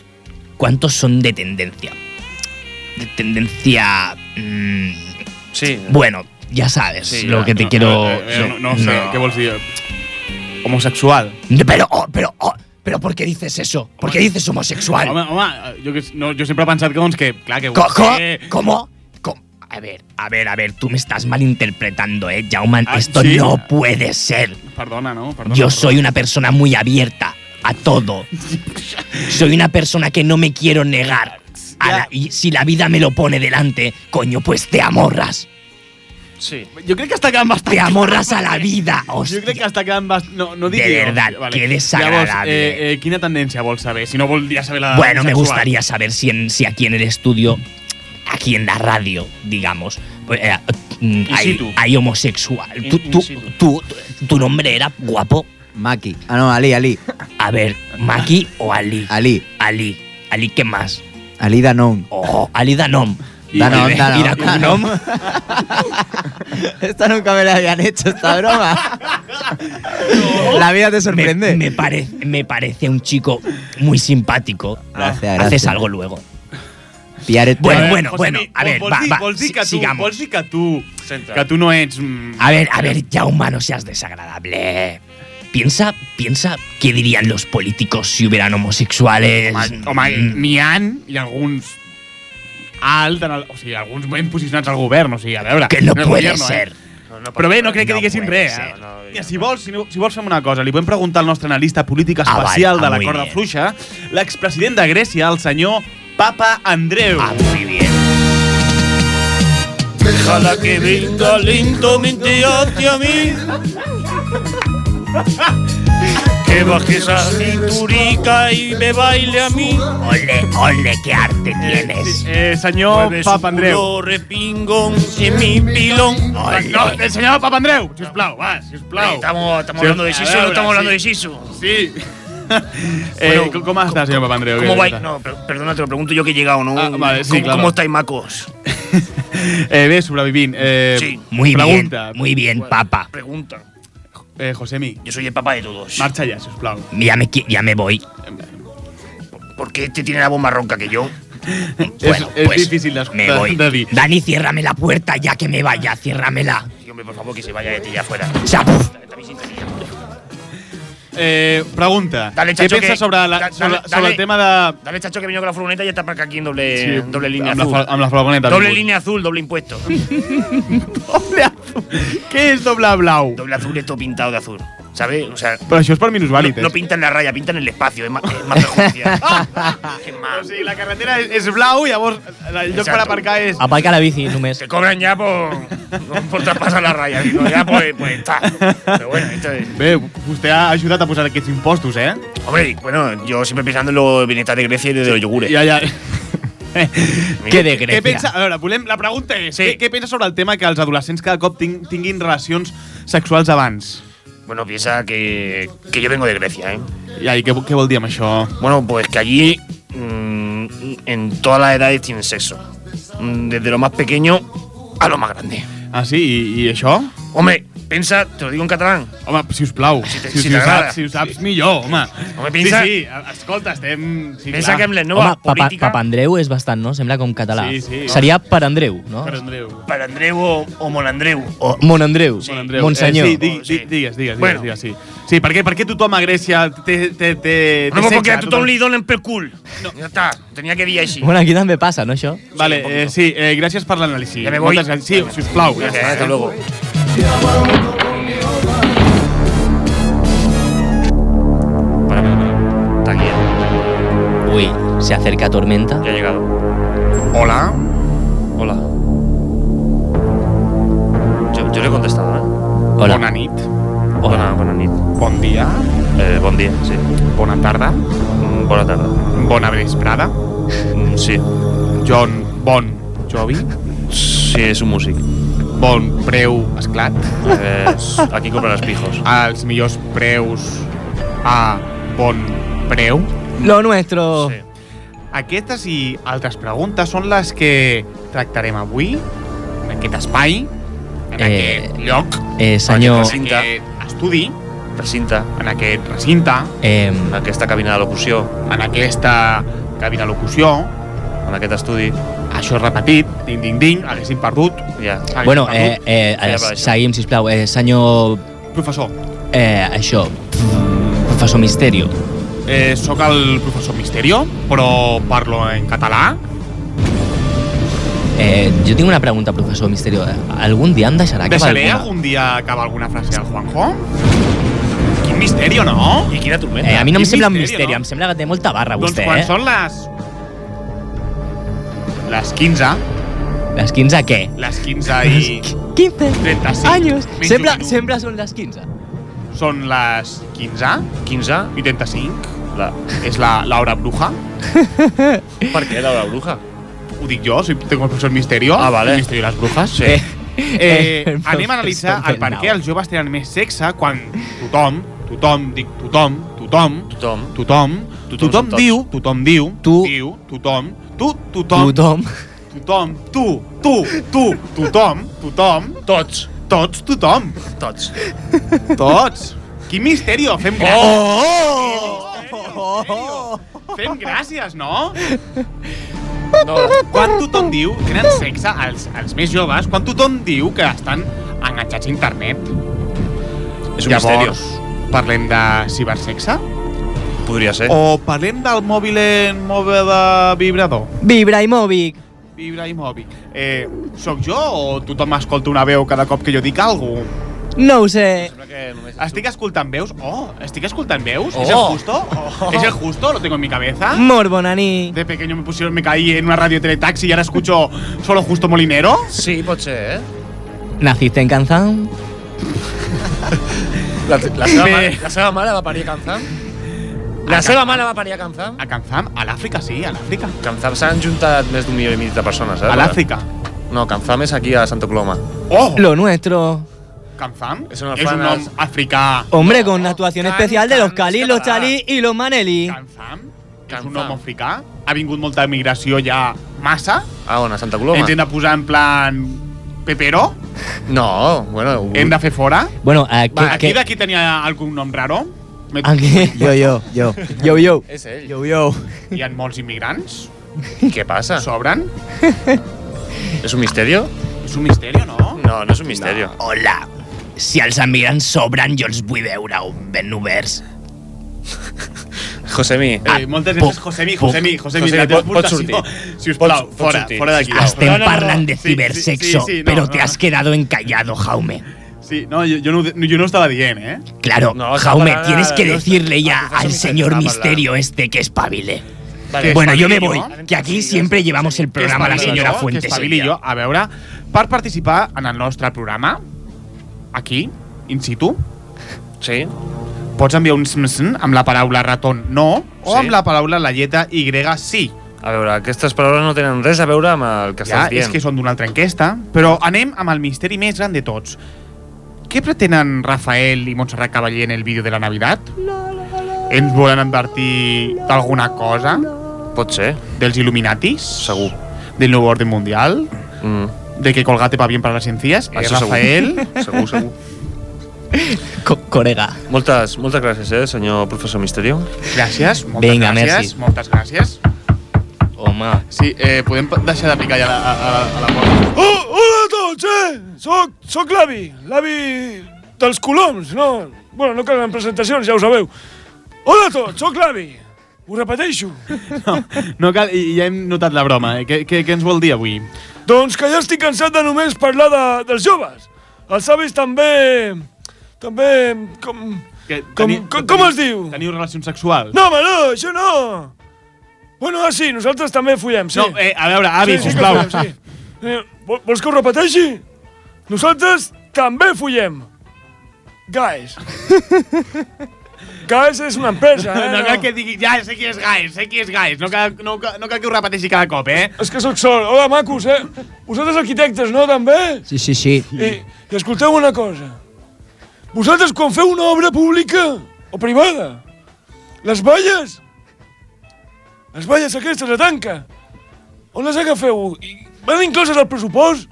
cuántos son de tendencia. De tendencia. mm, Sí. bueno, ya sabes Sí, lo ya, que te no, quiero. eh, eh, no, no sé, vols dir? Homosexual. Pero, oh, pero, oh, pero, ¿por qué dices eso? ¿Por qué dices homosexual? Home, home, jo, no, jo sempre he pensat que, doncs, que clar, que... Co- co- que- ¿Cómo? A ver, a ver, a ver, tú me estás malinterpretando, ¿eh, Jauman? Ah, Esto ¿sí? no puede ser. Perdona, no? Perdona, Yo perdona. soy una persona muy abierta a todo. soy una persona que no me quiero negar. A la- y si la vida me lo pone delante, coño, pues te amorras. Sí. Jo crec que està quedant bastant... Te amorras a la vida, hostia. crec que està quedant bastant... No, no digui, De verdad, qué desagradable. Llavors, eh, eh, quina tendència vols saber? Si no voldria saber la Bueno, me sexual. gustaría saber si, en- si aquí en el estudio, aquí en la radio, digamos, pues, eh, hay, hay homosexual. In- Tú- in tú- tú- tu, nombre era guapo. Maki. Ah, no, Ali, Ali. A ver, Maki o Ali. Ali. Ali. Ali, ¿qué más? Ali Danon. Oh, Ali Danom. Y- Danon, y- Danon. ¿Y la Kunom? Esta nunca me la habían hecho, esta broma. La vida te Me, sorprende. me pare- me parece un chico muy simpático. Gracias, Haces gracias. algo luego. Piaret- Bueno, Eh, bueno, Josemi, bueno, a ver, va, dir, va, vols dir que tu, sigamos. vols dir que tu, que tu no ets... mm, A ver, a ver, Jauma, no seas desagradable. Piensa, piensa qué dirían los políticos si hubieran homosexuales. Home, home Mm, n'hi han, i alguns alt, en el, o sigui, alguns ben posicionats al govern, o sigui, a veure... que no puede gobierno, ser. Eh? Però bé, no crec que No diguessin puede res. Eh? Mira, si vols, si, no, si vols fem una cosa, li podem preguntar al nostre analista polític Ah, vale, especial ah, de la corda fluixa, l'expresident de Grècia, el senyor Papa Andreu. Ah, muy bien. Déjala que venga lentamente hacia mí. Que baje esa cinturica y me baile a mí. Ole, ole, qué arte Eh, tienes. eh, senyor Mueve Papa Andreu. culo respingón en mi pilón. Ole. No, el senyor Papa Andreu, sisplau, va, sisplau. Estamos, estamos Sí, hablando de Sisu, no estamos hablando de Sisu. Sí. eh, Bueno, com- com està, senyor Papa Andreu? ¿Cómo vais? No, per- perdona, te lo pregunto yo que he llegado, ¿no? Ah, vale, sí, ¿Cómo, claro. cómo estáis, macos? Eh, sobrevivint. Eh, Sí. Muy pregunta. bien, muy bien, papa. Pregunta. Eh, Josemi, Yo soy el papá de todos. marxa ja, sisplau. Ya me, ya me voy. ¿por qué este tiene la voz más ronca que yo? Bueno, es pues, difícil de, me de- voy. de dir. Dani, ciérrame la puerta ya que me vaya, ciérramela. Sí, hombre, por favor, que se vaya de ti ya afuera. O sea, puf, Eh, pregunta. Dale, Què chacho, penses que- sobre, la, sobre, dale, sobre el tema de... Dale, chacho, que vino con la furgoneta y ya está para acá aquí en doble, doble línea amb azul. fa- amb la furgoneta. doble línea azul, doble impuesto. Què és doble blau? doble azul es todo pintado de azul. ¿Sabes? O sea, Però això és per minusvàlids. no, no pintan la raya, pintan el espacio. Es más, es más perjudicial. O sigui, la carretera és, és blau, llavors el lloc per Exacto. aparcar és... Aparca la bici només. Te cobran ya por, por traspasar la raya. Digo, ya pues, pues está. Pero bueno, esto es. Bé, vostè ha ajudat a posar aquests impostos, eh? Hombre, bueno, yo siempre pensando en lo bienestar de Grecia y de los yogures. Ja, ja. Que de Què Grècia. pensa, a veure, volem, la pregunta és, Sí. què, què pensa sobre el tema que els adolescents cada cop ting, tinguin relacions sexuals abans? Bueno, piensa que, que yo vengo de Grecia, ¿eh? I, i què, què vol dir amb això? Bueno, pues que allí mm, en todas las edades tienen sexo. Desde lo más pequeño a lo más grande. Ah, sí? I, i això? Hombre, pensa, te lo digo en catalán. Home, si us plau. Si te- si, si si, ho t'agrada. saps, si ho saps, millor, home. Home, pensa- Sí, sí, escolta, estem... Sí, Pensa clar. que amb la Home, nova Papa, política... Papandreu és bastant, no? Sembla com català. Sí, sí. Seria per Andreu, no? Per Andreu. Para Andreu o, o Monandreu. O Mon Andreu. Bon Andreu. Monsenyor. Eh, sí, di, Sí. di, digues, digues, Bueno. digues, digues, sí. Sí, per què, per què tothom a Grècia té, té, té, té No, porque a sexe? tothom li donen per cul. Ya está, tenía que dir així. Bueno, aquí també passa, no, això? Vale, un eh, sí, eh, gràcies per l'anàlisi. Ya me voy. Moltes gràcies. Sí, sisplau. Ja està, hasta eh? luego. Para, para, para. Está aquí, ¿eh? Uy, se acerca tormenta. Ya ha llegado. Hola. Hola. Yo, yo le he contestado, ¿eh? Hola. Bona nit. Bona, bona nit. Bon dia. Eh, bon dia, sí. Bona tarda. Mm, Bona tarda. Bona vesprada. Mm, Sí. John Bon Jovi. Sí, és un músic. Bon preu esclat. Eh, aquí compra els pijos. Els millors preus a bon preu. Lo nuestro. Sí. Aquestes i altres preguntes són les que tractarem avui en aquest espai, en Eh, aquest lloc, Eh, senyor... Aquest en recinte. aquest estudi, Recinte. en aquest recinte, Eh, En aquesta cabina de locució. en aquesta cabina locució, En aquest estudi. Això repetit, ding, ding, ding, haguéssim perdut. Ja. haguéssim bueno, perdut. eh, eh, Ja, eh, seguim, sisplau. Eh, senyor... Professor, Eh, això. Professor Misterio. eh, sóc el professor Misterio, però parlo en català. Eh, jo tinc una pregunta, professor Misterio. Algun dia em deixarà acabar Deixaré alguna? algun dia acabar alguna frase al Juanjo? Quin misteri, no? I quina tormenta. Eh, a mi no em sembla un misteri, misteri, no? em sembla que té molta barra, Doncs vostè, quan eh? són les... Les 15, Les 15 què? les 15 i 15 35 años. Sempre, minut. sempre són les 15. són les 15 15? i 35. La... És la l'hora bruja. Per què, la bruja? Ho dic jo, si tengo el professor Misterio. Ah, vale. El Misterio de les brujas. Sí. Eh, Eh, el anem a analitzar el per què els joves tenen més sexe quan tothom, tothom, dic tothom, tothom, Tothom. tothom, Tothom tothom diu, tothom diu, Tu. diu, tothom, tu, tothom, Tothom. tothom, tu, tu, tu, tothom, tothom, Tots. tots, tothom, Tots. tots. Quin misteri, fem gràcies. Oh! Fem gràcies, no? No, Quan tothom diu, tenen sexe, els, els més joves, quan tothom diu que estan enganxats a internet. és un Llavors, misteri. Parlem de cibersexe? Podria ser. O parlem del mòbil en mòbil de vibrador? Vibra i Movic. Vibra i mòbil. Eh, soc jo o tothom escolta una veu cada cop que jo dic alguna cosa? No ho sé. Estic escoltant veus? Oh, estic escoltant veus? ¿Es Oh. el justo? ¿Es el justo? Lo tengo en mi cabeza. Mor bonaní. De pequeño me pusieron, me caí en una radio teletaxi y ahora escucho solo justo Molinero. Sí, pot ser, eh? Naciste en Canzán. La, la, seva, mare, la seva mare va parir a Kanzam? La seva mare va parir a Kanzam? A Kanzam, a l'Àfrica, sí, a l'Àfrica. Kanzam s'han juntat més d'un milió i mig de persones, eh? A l'Àfrica. No, Kanzam és aquí a Santa Coloma. Oh, Lo nuestro. Kanzam És un és un nom africà. Hombre, con una actuación Can, especial de can, los Cali, los. Chali y los Maneli. Kanzam és un nom africà. Ha vingut molta migració ja massa. Ah, on, a Santa Coloma? Ens hem de posar en plan Pepero. No, bueno... Hem de fer fora. Bueno, eh, Va, que, aquí que, d'aquí tenia algun nom raro. Ah, què? Jo, jo, jo. Yo, yo. És ell. Yo, yo. Hi ha molts immigrants? Què passa? Sobren? És un misteri? És un misteri, no? No, no és un misteri. Hola. Si els emigrants sobren, jo els vull veure ben oberts. Josemi. Eh, moltes gràcies, Josemi, Josemi, Josemi, Josemi, la teva pot- pot expulsació. sortir. Si us plau, Pots- pots fora, fora d'aquí. Estem No, no, no, parlant de sí, sí, cibersexo, sí, sí, no, pero no, te has quedado encallado, Jaume. Sí, no, jo, jo, no, jo no ho estava dient, eh? Claro, No, Jaume, para tienes que decirle ya al señor misterio este que espabile. Vale. Bueno, yo me voy, jo? que aquí siempre llevamos el programa a la jo, Fuentes. Que espavili jo, a veure, per participar en el nostre programa, aquí, in situ, Sí? Pots enviar un smsn amb la paraula raton no o Sí. amb la paraula la lletra Y sí. A veure, aquestes paraules no tenen res a veure amb el que Ja, estàs dient. és que són d'una altra enquesta, però anem amb el misteri més gran de tots. Què pretenen Rafael i Montserrat Cavaller en el vídeo de la Navidad? Ens volen advertir d'alguna cosa? Pot ser, Dels Illuminatis? segur. Del nou orden mundial? Mm. De que Colgate va bien para las encías? Eh, Això Rafael? segur. segur, segur. Co corega. Moltes, moltes gràcies, eh, senyor professor Misterio. Gràcies, moltes Vinga, gràcies. merci. Moltes gràcies. Home. Sí, eh, podem deixar d'aplicar ja la, a, a, a la porta? Oh, hola a tots, eh? Soc, soc l'avi, l'avi dels coloms, no? Bueno, no calen presentacions, ja ho sabeu. Hola a tots, soc l'avi. Ho repeteixo. No, no cal, i- ja hem notat la broma. Eh? Què, què, què ens vol dir avui? Doncs que ja estic cansat de només parlar de, dels joves. Els avis també... També... Com, Que, com, com, com es diu? Teniu relacions sexuals? No, home, no, això no. Bueno, ah, sí, nosaltres també follem, sí. No, eh, a veure, avi, sí, sí sisplau. Que follem, sí. Eh, vol- vols que ho repeteixi? Nosaltres també follem. Guys. Guys és una empresa, eh? No cal que digui... Ja sé qui és Gais, sé qui és Gais. No cal, no, cal- no cal que ho repeteixi cada cop, eh? És que sóc sol. Hola, macos, eh? Vosaltres arquitectes, no, també? Sí, sí, sí. I, i escolteu una cosa. Vosaltres quan feu una obra pública o privada, les valles, les valles aquestes de tanca, on les agafeu? I van incloses al pressupost?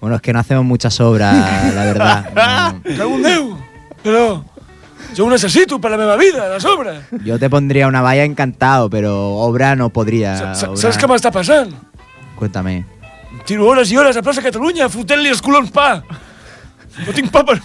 Bueno, es que no hacemos muchas obras, la verdad. No. Cago en Déu! Però jo ho necessito per la meva vida, les obres. Yo te pondría una valla encantado, pero obra no podría. Sa- obra- Saps què m'està passant? Cuéntame. Tiro hores i hores a plaça Catalunya fotent-li els colons pa. No tinc pa per...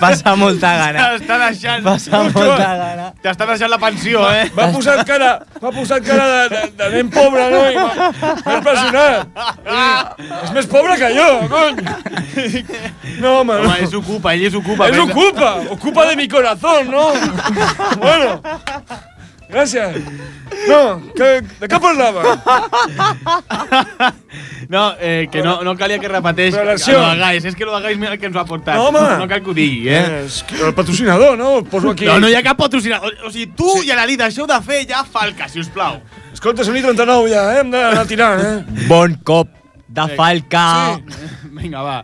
Passa molta gana. T'està deixant... Passa molta gana. T'està deixant la pensió, eh? M'ha posat cara, m'ha posat cara de, de, de nen pobre, no? I m'ha impressionat. I, és més pobre que jo, cony. No, home, no. Home, és ocupa, ell és ocupa. Es ocupa, ocupa de mi corazón, ¿no? Bueno, gracias. No, que, ¿de qué parlava? No, eh, que no, no calia que repeteix que lo hagáis. És que lo hagáis mira el que ens ho ha portat. No, home. No cal que ho digui, eh? És que el patrocinador, no? El poso aquí. No, no hi ha cap patrocinador. O sigui, tu sí. i la Lida deixeu de fer ja falca, si us plau. Escolta, són i 39 ja, eh? Hem d'anar tirant, eh? Bon cop de falca. Vinga, va.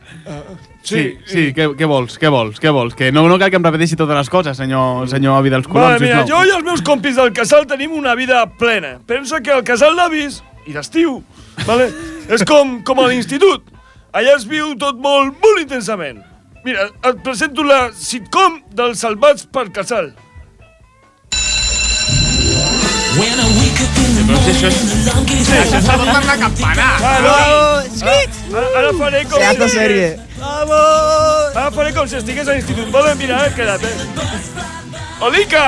Sí, Sí, sí, què, què vols, què vols, què vols? Que no, no cal que em repeteixi totes les coses, senyor, senyor avi dels coloms, Vale, mira, jo i els meus compis del casal tenim una vida plena. Pensa que el casal d'avis, i d'estiu, vale? és com, com a l'institut. Allà es viu tot molt, molt intensament. Mira, et presento la sitcom dels salvats per casal. Però si això és... Sí, això és salvat per la campana. Ara, ara, ara faré com... Pedazo serie. Ara faré com si estigués a l'institut. Vale, mira, eh, queda't, eh. Olica!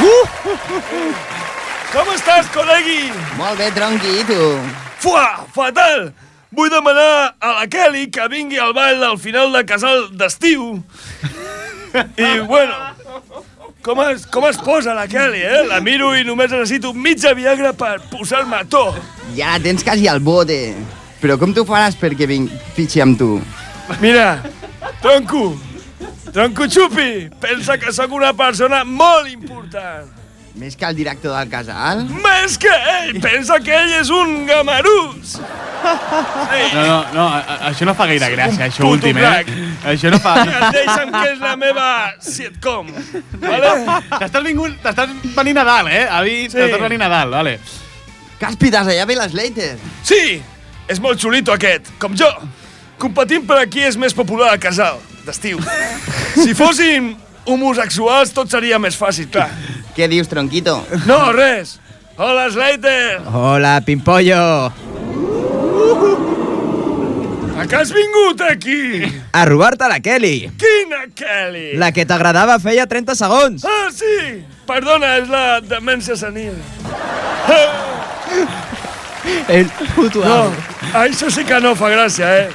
Uh! Com estàs, col·legui? Molt bé, tronqui, i tu? Fuà, fatal! Vull demanar a la Kelly que vingui al ball al final de casal d'estiu. I, bueno, com es, com es posa la Kelly, eh? La miro i només necessito mitja Viagra per posar-me a to. Ja la tens quasi al bote. Però com tu faràs perquè vinc, fitxi amb tu? Mira, tronco, tronco xupi, pensa que sóc una persona molt important. Més que el director del casal? Més que ell, pensa que ell és un gamarús. No, no, no, això no fa gaire gràcia, això últim, crack. eh? Això no fa... Deixa'm que és la meva sitcom, vale? T'estàs vingut, t'estàs venint a dalt, eh? Avi, Sí. t'estàs venint a dalt, vale. Càspides, allà ve les Leiter. Sí, és molt xulito aquest, com jo. competint per aquí és més popular a casal, d'estiu. Si fossin homosexuals, tot seria més fàcil, clar. Què dius, tronquito? No, res. Hola, Slater. Hola, Pimpollo. A què has vingut aquí? A robar-te la Kelly. Quina Kelly? La que t'agradava feia 30 segons. Ah, sí! Perdona, és la demència senil. El puto No, amo. això sí que no fa gràcia, eh?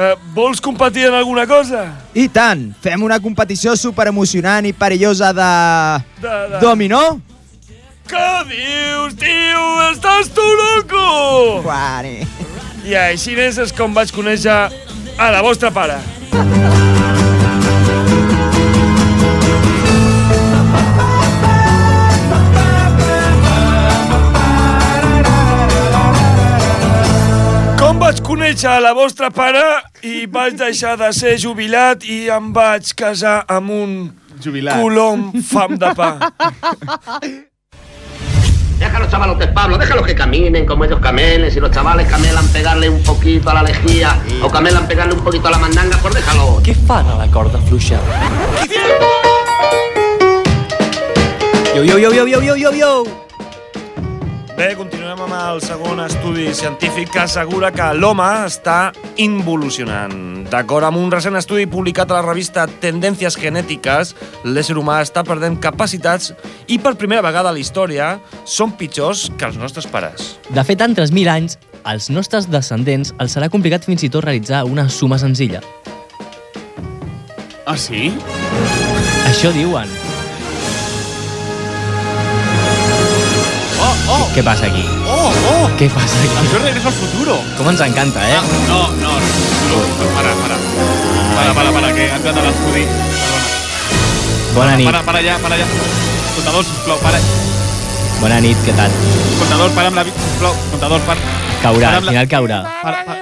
Eh vols competir en alguna cosa? I tant, fem una competició superemocionant i perillosa de... De, de... Dominó? Què dius, tio? Estàs tu loco? Guare. I així és com vaig conèixer a la vostra pare. Vaig conèixer la vostra pare i vaig deixar de ser jubilat i em vaig casar amb un Jubilat. colom fam de pa. Deja a los chavalotes, Pablo, déjalos que caminen como ellos camelen. Si los chavales camelan pegarle un poquito a la lejía o camelan pegarle un poquito a la mandanga, pues déjalo. Què fan a la corda fluixa? Yo, yo, yo, yo, yo, yo, yo, yo. Bé, continuem amb el segon estudi científic que assegura que l'home està involucionant. D'acord amb un recent estudi publicat a la revista Tendències Genètiques, l'ésser humà està perdent capacitats i per primera vegada a la història són pitjors que els nostres pares. De fet, en 3.000 anys, als nostres descendents els serà complicat fins i tot realitzar una suma senzilla. Ah, sí? Això diuen. Què passa aquí? Oh, oh! Què passa aquí? Això és Regreso al Futuro. Com ens encanta, eh? No, no, no, no, para, para. Para, para, para, que ha entrat a l'estudi. Perdona. Bona nit. Para, para allà, para allà. Contador, sisplau, para. Bona nit, què tal? Contador, para amb la... Sisplau, contador, para. Caurà, al final caurà. Para, para.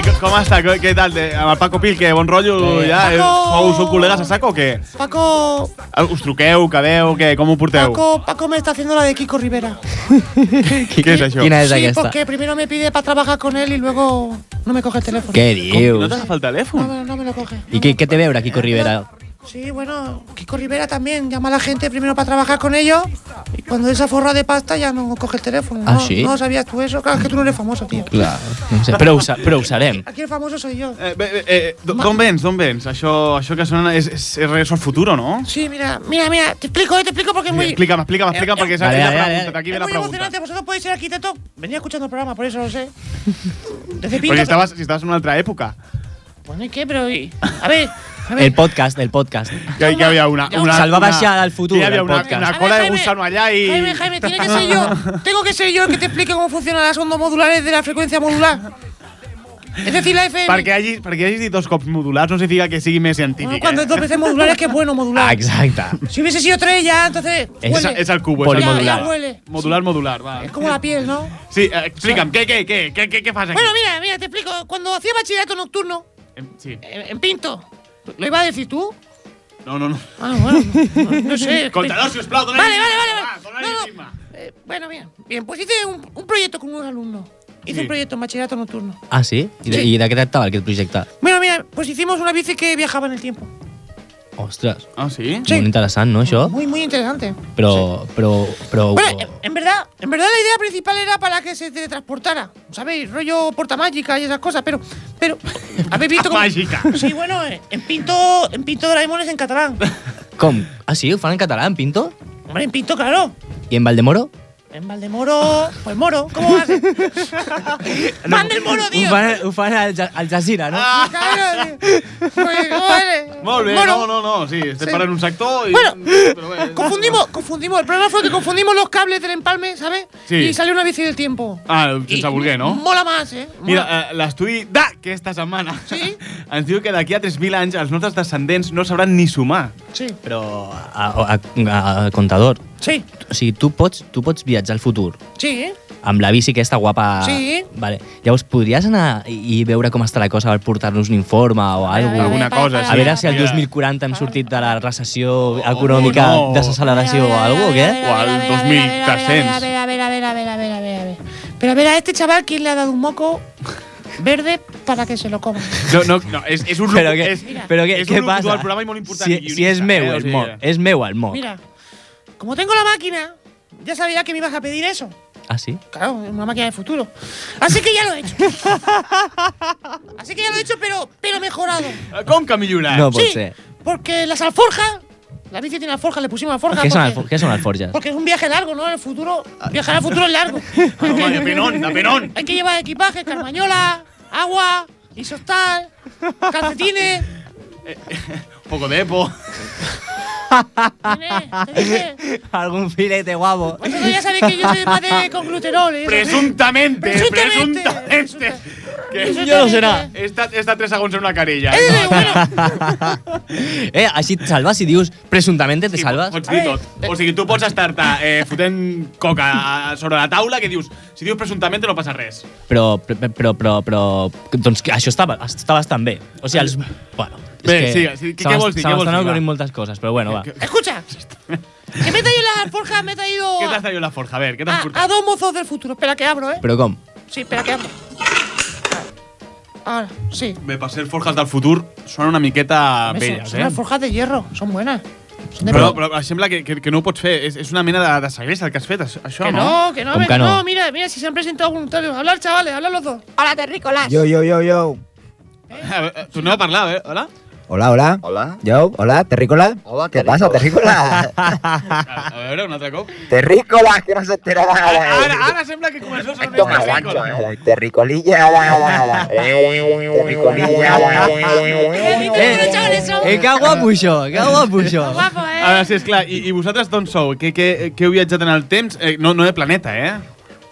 Co- com està? Què tal? De- Amb el Paco Pil, que bon rotllo Eh, ja? Paco! Sou, sou col·legues a saco o què? Paco, Ah, Us truqueu, quedeu, què? Com ho porteu? Paco, Paco me está haciendo la de Kiko Rivera. Què és això? Quina és sí, aquesta? porque primero me pide para trabajar con él y luego no me coge el teléfono. Què dius? No t'agafa el telèfon? No, no me lo coge. I què, què té a veure Kiko Rivera? Sí, bueno, Kiko Rivera también llama a la gente primero para trabajar con ellos y cuando esa forra de pasta ya no coge el teléfono. Ah, ¿no? sí? No sabías tú eso, claro, es que tú no eres famoso, tío. Clar, no sé, però ho, sa- però ho serem. Aquí el famoso soy yo. Eh, eh, D'on vens, d'on vens? Això, això que sona és, és, és Regreso al Futuro, no? Sí, mira, mira, mira, te explico, eh, te explico porque es muy... Explica'm, explica'm, explica'm, perquè és Vale, aquí la pregunta, vale. aquí Es la muy pregunta. emocionante, vosotros podéis ser arquitectos. Venía escuchando el programa, por eso lo sé. Desde si estaves en una altra època. Bueno, ¿y qué? Pero, a ver. El podcast, el podcast. Que, que havia una... una Se'l va una- baixar al futur, que hi una, podcast. una A ver, cola de gusano allá y... Jaime, Jaime, tiene que ser yo. Tengo que ser yo el que te explique cómo funcionan las ondas modulares de la frecuencia modular. Es decir, la FM. Perquè hagis, perquè hagis dit dos cops modulars no significa que sigui més científic. Bueno, cuando es dos veces modular es que es bueno modular. Ah, exacte. Si hubiese sido tres ya, entonces. Huele. és el cubo. el Ya, Polimodular. ya huele. Modular, modular, va. Es como la piel, ¿no? Sí, eh, explica'm, què, què, què, què, què, què fas aquí? Bueno, mira, mira, te explico. Cuando hacía bachillerato nocturno, Em, Sí. en, en Pinto, ¿lo iba a decir tú? No, no, no. Ah, bueno, no, no sé. Contador, dona Vale, ritme. vale, vale. Va, vale. dona No, no. Eh, bueno, bien. Bien, pues hice un, un proyecto con unos alumnos. Hice Sí. un proyecto en bachillerato nocturno. Ah, sí? De, Sí. i de què tractava aquest projecte? Bueno, mira, pues hicimos una bici que viajaba en el tiempo. Ostres, Ah, sí? Sí. molt interessant, no, això? Muy, muy interesante. Però, però, però... Bueno, en, en verdad, en verdad la idea principal era para que se teletransportara. ¿Sabéis? Rollo porta mágica y esas cosas, pero. Pero. ¿Habéis visto cómo.? Mágica. Sí, bueno, eh, en Pinto. En Pinto Doraemon es en catalán. Com? Ah, sí? Ho fan en català, en Pinto? Hombre, en Pinto, claro. I en Valdemoro? En Valdemoro. Pues moro. ¿Cómo va a ser? Fan del moro, tío. fan, ho fan al, Ja- al Jazeera, no? Claro, tío. Pues, ¿cómo es? Molt bé, Moro. no, no, no, sí, estem Sí. parant un sector i... Bueno, Però bé. Confundimos, confundimos. El problema fue que confundimos los cables del empalme, ¿sabes? Sí. Y salió una bici del tiempo. Ah, sense voler, no? Mola más, ¿eh? Mola. Mira, eh, l'estudi d'aquesta setmana Sí? ens diu que d'aquí a 3.000 anys els nostres descendents no sabran ni sumar. Sí. Però, a, a, a, a, contador, Sí. o sigui, tu pots, tu pots viatjar al futur Sí, ¿eh? amb la bici aquesta guapa... Sí. Vale. Llavors, podries anar i, veure com està la cosa per portar-nos un informe o alguna Alguna cosa, A sí. veure si el Mira. 2040 hem sortit de la recessió econòmica, no. desacceleració o alguna o què? O al A ver, 2300. a ver, a ver, a ver, a ver, a ver, a a ver. Pero a ver, a este chaval, ¿quién le ha dado un moco verde para que se lo coma? No, no, no, és, és un Però, què, és, però què, és què un passa? del programa i molt important. si, i si és meu eh? O el moc, és meu el moc. Mira, como tengo la máquina, ya sabía que me ibas a pedir eso. Ah, sí? Claro, una máquina de futuro. Así que ya lo he hecho. Así que ya lo he hecho, pero, pero mejorado. Ha millorat? No pot Sí. ser. Porque las alforjas, la bici tiene alforjas, le pusimos alforjas. Què són, porque, alfor què són alforges? porque es un viaje largo, ¿no? En el futuro, viajar al futuro es largo. Home, de penón, de penón. Hay que llevar equipaje, carmañola, agua, isostal, calcetines. Poco de epo. Algun filete guapo. vosotros ya sabéis que yo soy más de con gluterol. ¿eh? Presuntamente, Presuntamente. presuntamente. Que Jo no sé anar. He estat, he estat 3 segons en una carilla. Eh, bueno, Eh, així et salves si dius presuntamente te salves. Pots dir tot. O sigui, tu pots estar-te eh, fotent coca sobre la taula que dius, si dius presuntamente no passa res. Però, però, però, però, doncs això està, està bastant bé. O sigui, els... Bueno, és Bé, que sí, sí, què m'es- vols dir, Se què vols m'estan ocorrent moltes coses, però bueno, va. escucha. Que me he traído las alforjas, me he traído Què t'has traído la forja? A ver, què t'has a, portat? a dos mozos del futuro. Espera que abro, ¿eh? Però com? Sí, espera que abro. Ahora, sí. Bé, per ser forjas del futur, són una miqueta son, velles, son eh? alforjas de hierro, son buenas. Son de Però, però em sembla que, que, que no ho pots fer. És, és una mena de, de segrest el que has fet, això, Que no? no, que no, que no? no, mira, mira, si se han presentado voluntarios. Hablar, chavales, hablar los dos. Hola, terrícolas. Yo, yo, yo, yo. A veure, tornem a parlar, eh? Hola? Hola, hola. Hola. Yo, hola, terrícola. Hola, ¿Qué pasa, terrícola? A veure, un altre cop. terrícola, que no se entera nada. Ara, ara sembla que començó a ser Toma, gancho, eh, terricolilla, la, la, la. Eh, terricolilla, la, Eh, eh, que guapo això, que guapo això. Guapo, eh. A veure, sí, esclar. I, i vosaltres d'on sou? Que, que, que heu viatjat en el temps? Eh, no, no de planeta, eh?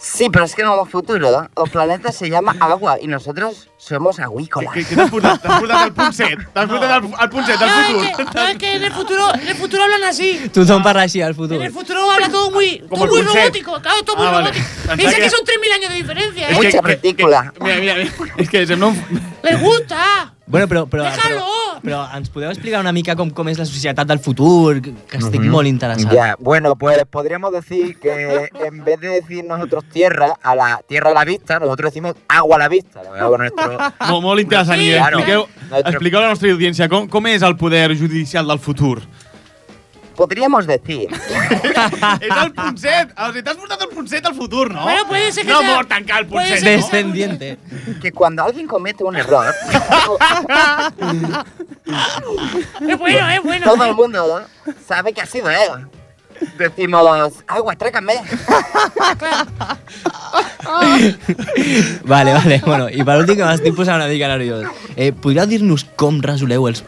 Sí, pero es que no es futuro, ¿no? El planeta se llama agua y nosotros somos agüícolas. Què, què t'has portat? T'has portat el punt set. T'has portat el, el punt set del No, futur. es que, no, es que en el futuro, en el futuro hablan así. Tothom parla així al futur. En el futuro habla todo muy, Como todo muy robótico, claro, todo muy Ah, vale. robótico. Piensa que- que son 3.000 años de diferencia, ¿eh? Que- Mucha que- partícula. que- Mira, mira, mira. És que sembla un... Les gusta. Bueno, però, però, però, però ens podeu explicar una mica com, com és la societat del futur? Que estic molt interessat. Ya, bueno, pues podríamos decir que en vez de decir nosotros tierra a la tierra a la vista, nosotros decimos agua a la vista. Con nuestro. Molt, molt interessant. I Claro. expliqueu, Nuestro- expliqueu a la nostra audiència com, com és el poder judicial del futur. Podríamos decir és el. O sigui, t'has portat el punt set al futur, no? Bueno, puede ser que no sea- mort tancar el punt puede set, ser no? Descendiente. que cuando alguien comete un error, Es bueno, es bueno. todo el mundo sabe que ha sido él. Decimos, agua, tráigame. Vale, vale. Bueno, i per últim, que m'estic posant una mica nerviós. Eh, podríeu dir-nos com resoleu els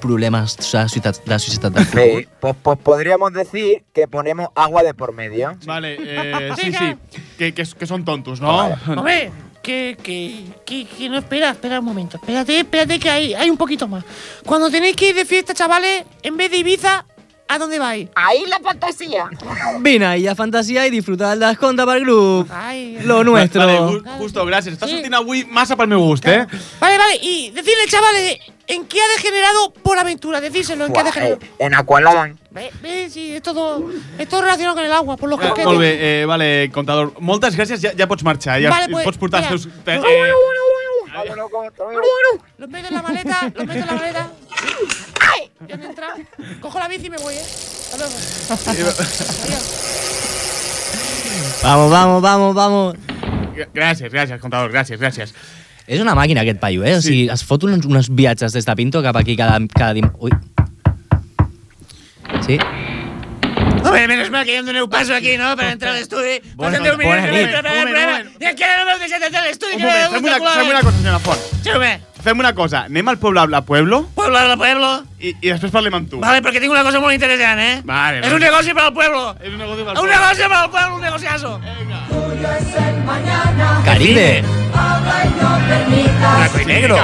problemes de la societat, de la societat del futur? Sí, pues, pues podríamos decir que ponemos agua de por medio. Vale, eh, sí, sí. Que, que, que son tontos, ¿no? Hombre, que, que, que, que no espera, espera un momento. Espérate, espérate que hay, hay un poquito más. Cuando tenéis que ir de fiesta, chavales, en vez de Ibiza, ¿a dónde vais? Ahí la fantasía. Vine ahí a Fantasia i disfrutar del descompte pel grup. Ay, Lo nuestro. Vale, ju- justo, gràcies. Estàs Sí. sortint avui massa pel meu gust, eh? Vale, vale, y decirle, chavales, ¿en qué ha degenerado por aventura? Decírselo, ¿en qué ha degenerado? eh, en Aqualad. Ve, ve, sí, es todo, es todo relacionado con el agua, por los Eh, casquetes. molt bé, eh, vale, comptador. Moltes gràcies, ja, ja pots marxar. Ja Vale, pues, pots portar mira. els teus... Eh, eh, Los meto en la maleta, los meto en la maleta. Ya han entrado. Cojo la bici y me voy, ¿eh? Hasta luego. Adiós. Vamos, vamos, vamos, vamos. gràcies, gràcies, comptador, gràcies, gràcies. És una màquina aquest paio, eh? O sigui, es fot uns, uns viatges des de Pinto cap aquí cada, cada dim... Ui. Sí? Hombre, menos mal que yo no un paso aquí, ¿no? Para entrar al estudio. No me entrar al. Un me moment, fem una, fem una cosa, senyora Font. Fem una cosa, anem al poble a Pueblo Pueblo a pueblo. i, i després parlem amb tu. Vale, porque tengo una cosa muy interesante, ¿eh? Vale, Es vale. un negocio para el pueblo. És un negoci pel Un poble. negocio para el pueblo, un negociazo. Caribe. Blanco y negro.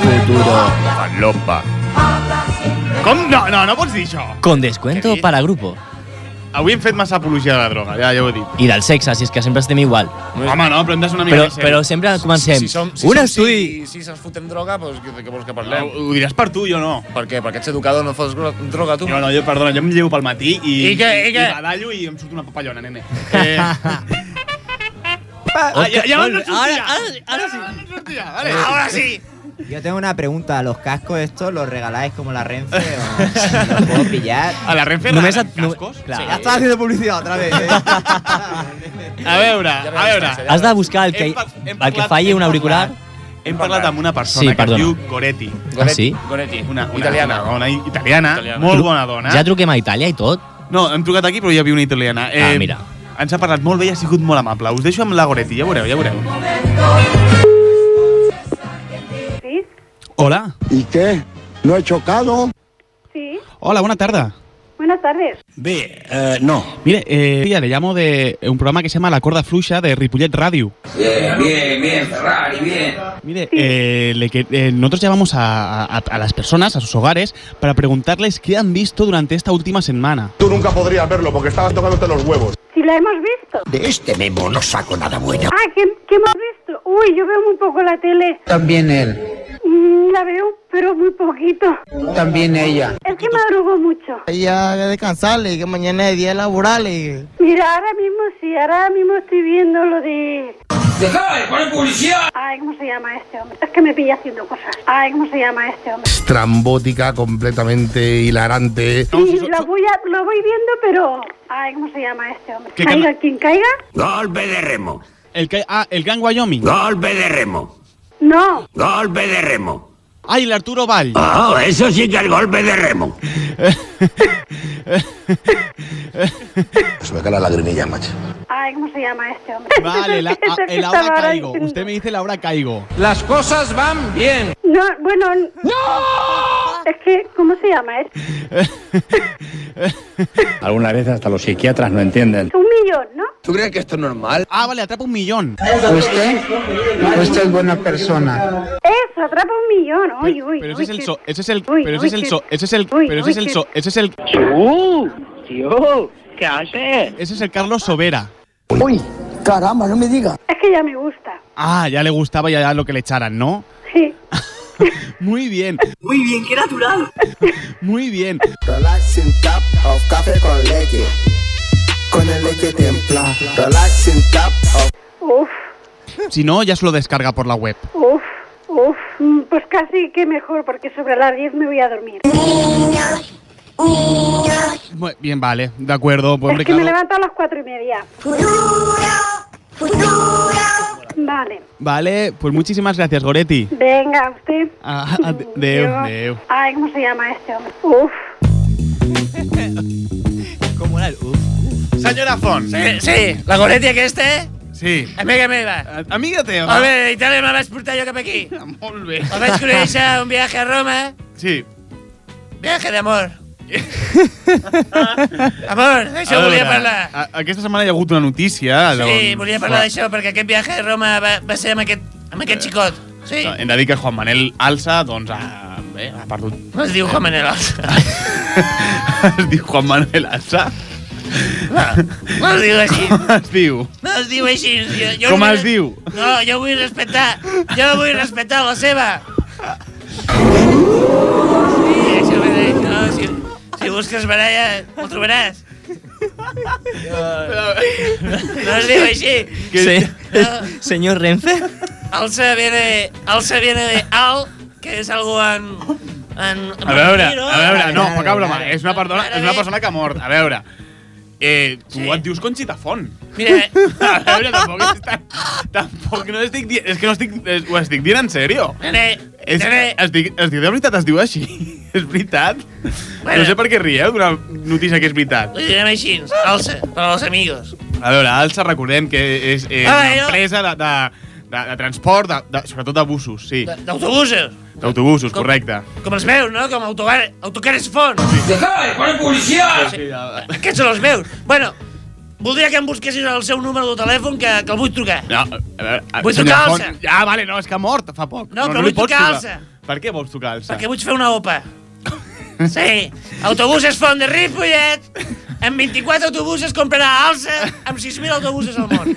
Futuro. Falopa. Com? No, no, no pots dir això. Con descuento para grupo. Avui hem fet massa apologia de la droga, ja, ja ho he dit. I del sexe, si és que sempre estem igual. Home, no, però hem de ser una mica Però, més serios. però sempre comencem. Si som, si un som estudi... Si, si se'ns fotem droga, doncs de què vols que parlem? Ho diràs per tu, jo no. Per què? Perquè ets educador, no gro- droga, tu? Jo no, jo, perdona, jo em llevo pel matí i, I què, i què? i badallo i em surt una papallona, nene. Eh... ah, ja, ja Molt me'n bé. sortia. Ara- ara- ara sí. Ja me'n sortia, vale. Ahora sí. Yo tengo una pregunta. ¿Los cascos estos los regaláis como la Renfe o los puedo pillar? A la Renfe no- cascos? Clar. Ya estás haciendo publicidad otra vez. ¿eh? A veure, a veure. Has de buscar el que, el que hem un auricular. Hem parlat amb una persona Sí, que es diu Goretti. Ah, sí? Goretti. Una, una, Italiana. Una dona italiana, Italiana. molt bona dona. Ja truquem a Itàlia i tot. No, hem trucat aquí, però hi havia una italiana. Eh, Ah, mira. Ens ha parlat molt bé i ha sigut molt amable. Us deixo amb la Goretti, ja veureu, ja veureu. ¿Sí? Hola. ¿Y qué? ¿No he chocado? Sí. Hola, buena tarde. Buenas tardes. Bé, eh, no. Mire, eh, tía, le llamo de un programa que se llama La Corda Fluxa de Ripollet Radio. Bien, bien, bien, Ferrari, bien. Mire, eh, le que- eh, nosotros llamamos a, a- a las personas, a sus hogares, para preguntarles qué han visto durante esta última semana. Tú nunca podrías verlo porque estabas tocándote los huevos. Si la hemos visto. De este memo no saco nada bueno. Ah, ¿qué, qué hemos visto? Uy, yo veo muy poco la tele. También él. La veo, pero muy poquito. También ella. Es que madrugo mucho. Ya que descansarle, que mañana es día laboral. y- Mira, ahora mismo sí, ahora mismo estoy viendo lo de... ¡Deja de poner publicidad! Ay, ¿cómo se llama este hombre? Es que me pilla haciendo cosas. Ay, ¿cómo se llama este hombre? Estrambótica, completamente hilarante. Sí, lo voy, a- lo voy viendo, pero... Ay, ¿cómo se llama este hombre? ¿Qué Caiga quien caiga. Golpe de remo. El que, ah, el Gran Wyoming. Golpe de remo. No. Golpe de remo. Ay, el Arturo Val. Oh, eso sí que es golpe de remo. Se me cae la lagrimilla, macho. Ay, ¿cómo se llama este hombre? Vale, la- ah, el ahora caigo. Usted me dice el ahora caigo. Las cosas van bien. No, bueno... ¡No! Es que, ¿cómo se llama este? Algunas veces hasta los psiquiatras no entienden. Un millón, ¿no? ¿Tú crees que esto es normal? Ah, vale, atrapa un millón. ¿Usted? Usted es buena persona. Eso, atrapa un millón. Uy, uy, Pero uy, ese es el so, ese es el, uy, pero ese uy, es el so, ese es el, uy, pero ese uy, es el so, ese es el. tío, ¿qué haces? Ese es el Carlos Sobera. Uy, caramba, no me diga. Es que ya me gusta. Ah, ya le gustaba ya lo que le echaran, ¿no? Muy bien, Muy bien, qué natural. muy bien. Relaxing cup of café con leche. Con el leche templada. Relaxing cup of... Uf, Si no, ya se lo descarga por la web. uf, uf. Pues casi que mejor, porque sobre las 10 me voy a dormir. Muy bien, vale, de acuerdo. Pues, es hombre, que me levanto a las 4 y media. Vale. Vale, pues muchísimas gracias, Goretti. Venga, usted. Ah, Deu, deu. Ay, ¿cómo se llama este hombre? Uf. ¿Cómo era el uf? Senyora Font. Sí, sí, la Goretti aquesta, Sí. amiga meva. Amiga teva. A veure, d'Itàlia me la vaig portar jo cap aquí. Molt bé. La vaig conèixer a un viatge a Roma. Sí. Viatge d'amor. Amor, d'això volia parlar. a- Aquesta setmana hi ha hagut una notícia. Sí, volia parlar d'això, perquè aquest viatge a Roma va, va ser amb aquest, amb aquest xicot. Sí. No, hem de dir que Juan Manel Alça, doncs, ha, bé, ha perdut... No es diu Juan Manel Alça. es diu Juan Manuel Alça? No, no es diu així. Com es diu? No es diu així. Jo, jo Com vull- es diu? No, jo vull respectar. Jo vull respectar la seva. Sí, això m'he dit, no? Si, si busques baralla, ho trobaràs. No es diu així. Se- No. Señor Renfe. Alça viene, alça viene de al, que és algo en... en, A veure, a veure, no, poca broma. És una, persona, és una persona que ha mort. A veure, eh, tu et dius Conxita Font. Mira, A veure, tampoc, és tan, tampoc no estic dient... És que no estic... És, ho estic dient en sèrio. nene, És, nene, estic, estic de veritat, es diu així. és veritat. Bueno. No sé per què rieu d'una notícia que és veritat. ho direm així, alça, per als amigos. A veure, Alça, recordem que és, és Ah, una empresa de, de, de, de transport, de, de, sobretot de busos, sí. D'autobusos. D'autobusos, correcte. Com els meus, no? Com autocar, autocares font. Deja de poner publicidad. Sí, aquests són els meus. Bueno, voldria que em busquessis el seu número de telèfon que, que el vull trucar. No, a veure, a- Vull trucar Font- Alça. Ja, vale, no, és que ha mort fa poc. No, però li vull trucar Alça. Per què vols trucar Alça? Perquè vull fer una OPA. Sí, autobuses font de Ripollet, En 24 autobusos comprarà Alsa amb 6.000 autobusos al món.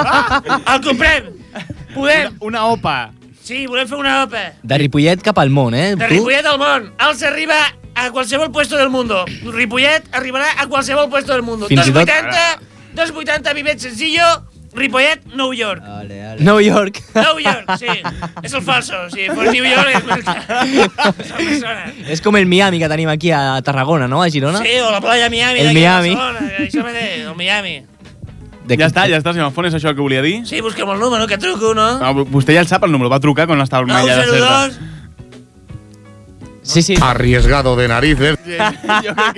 El comprem. Podem. Una, una OPA. Sí, volem fer una OPA. De Ripollet cap al món, eh? De Ripollet al món. Alsa arriba a qualsevol puesto del mundo. Ripollet arribarà a qualsevol puesto del mundo. Fins i tot- 280, 280 Vivet Sencillo, Ripollet, New York. New York. New York, sí. És el falso. Si fos New York és. És com el Miami que tenim aquí a Tarragona, no? A Girona. Sí, o la playa Miami. El Miami. Això mateix, el Miami. De Ja està, ja està, senyor Font, és això el que volia dir? Sí, busquem el número, que truco, no? No, vostè ja el sap, el número va trucar quan estava al mai allà de Cerda. 902. Sí, sí. Arriesgado de narices. que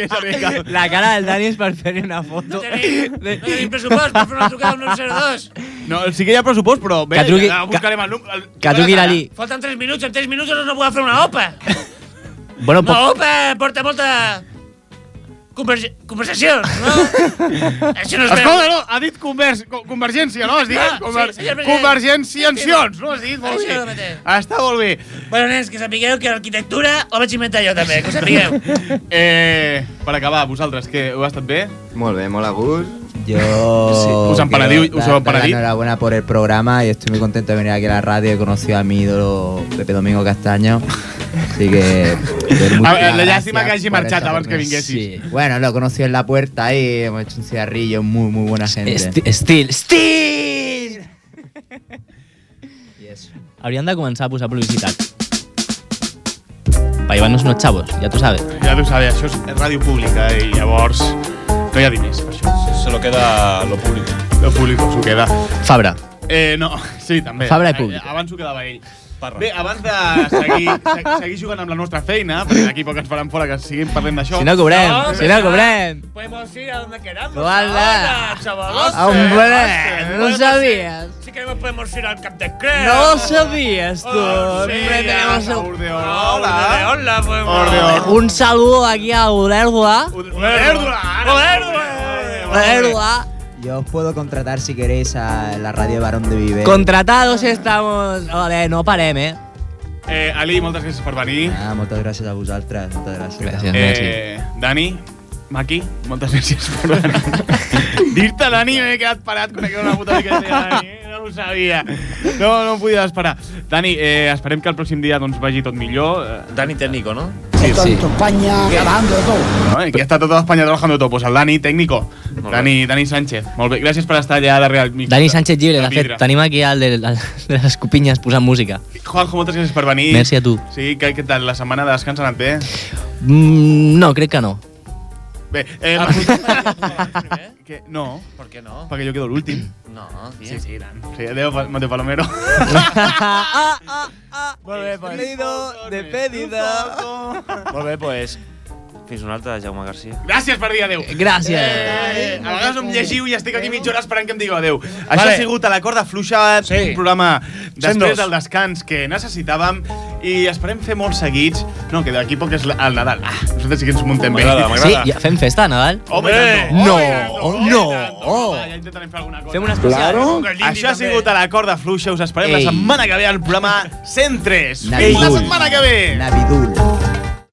arriesgado. La cara del Dani és per fer-hi una foto. No no tenim pressupost per fer una trucada al 902. No, sí que hi ha pressupost, però bé, Que truqui- ja buscarem el número. el- que truqui la Li. Falten 3 minuts, en 3 minuts no podem fer una OPA. Bueno, Una. OPA porta molta... Converge... Conversacions, no? Això no es veu. Escolta, no, ha dit convers, co- convergència, no? Has dit? Ah, Conver sí. Convergenciacions, no? Has dit? Molt Això bé. Està molt bé. Bueno, nens, que sapigueu que l'arquitectura la vaig inventar jo també, que ho sapigueu. Eh, per acabar, vosaltres, què, heu estat bé? Molt bé, molt a gust. Yo Sí, us han quiero penedido- us dar- han dar la penedido. enhorabuena por el programa y estoy muy contento de venir aquí a la radio. He conocido a mi ídolo Pepe Domingo Castaño. Así que. A ver, la llástima que marxat esta abans que vinguessis. Sí. Bueno, lo conocí en la puerta y hemos hecho un cigarrillo. Muy, muy buena gente. Esti- Estil. Estil! Hauríem de començar a posar publicitat. Pa llevarnos unos chavos, ya tú sabes. Ja tu sabes, això és ràdio pública i llavors no hi ha diners per això. Se lo queda lo público. Lo público s'ho queda. Fabra. Eh, no, sí, també. Fabra i Eh, públic. Abans s'ho quedava ell. Bé, abans de seguir, se- seguir jugant amb la nostra feina, perquè d'aquí poc ens faran fora que siguin parlem d'això. Si no cobrem, si no cobrem. Podemos ir a donde queramos. Hola. Ahora, chavalos. Hombre, no sabías. ir- Si queremos podemos ir al Cap de Creus. No lo sabías tú. Oh, sí, Siempre tenemos a un- Urdeola. Hola. Hola, podemos. Eh, Un saludo aquí a Uderdua. Uderdua. Uderdua. Yo os puedo contratar si queréis a la radio Barón de Viver. Contratados estamos. Vale, no parem, eh? Eh, Ali, moltes gràcies per venir. Ah, moltes gràcies a vosaltres. Moltes gràcies. Gràcies, Eh, Dani, Maki, moltes gràcies per venir. Dir-te Dani, m'he quedat parat quan era una puta mica de Dani, eh? no ho sabia. No, no ho podia esperar. Dani, eh, esperem que el pròxim dia doncs, vagi tot millor. Dani técnico, ¿no? Sí, sí. España grabando todo. No, que està tota Espanya trabajando todo. Pues el Dani, tècnico. Dani, Dani Sánchez. Molt bé, gràcies per estar allà darrere el micro. Dani Sánchez Llibre, de fet, tenim aquí el de, de les copinyes posant música. Juanjo, moltes gràcies per venir. Merci a tu. Sí, què, què tal? La setmana de descans ha anat bé? Mm, no, crec que no. Bé, eh, que, no. ¿Por qué no? Perquè jo quedo l'últim. No, Sí, sí, tant. Sí, adéu, Pa- Mateo Palomero. Molt bé, pues. Despedido. Molt bé, pues... Fins una altra, Jaume Garcia. Gràcies per dir adéu. Gràcies. Eh, a vegades em llegiu i estic aquí mitja hora esperant que em digueu adéu. Això Vale. ha sigut a la corda fluixa, Sí. un programa després del descans que necessitàvem i esperem fer molts seguits. No, que d'aquí poc és el Nadal. Ah, nosaltres sí que ens muntem bé. M'agrada, Sí, m'agrada. ja fem festa, Nadal? Home, tant, No, tant, oh, no, oh. Va, ja intentarem fer alguna cosa. Fem una especial. Claro. Això ha sigut a la corda fluixa. Us esperem Ei. la setmana que ve al programa 103. Navidul. Fins la setmana que ve. Navidul.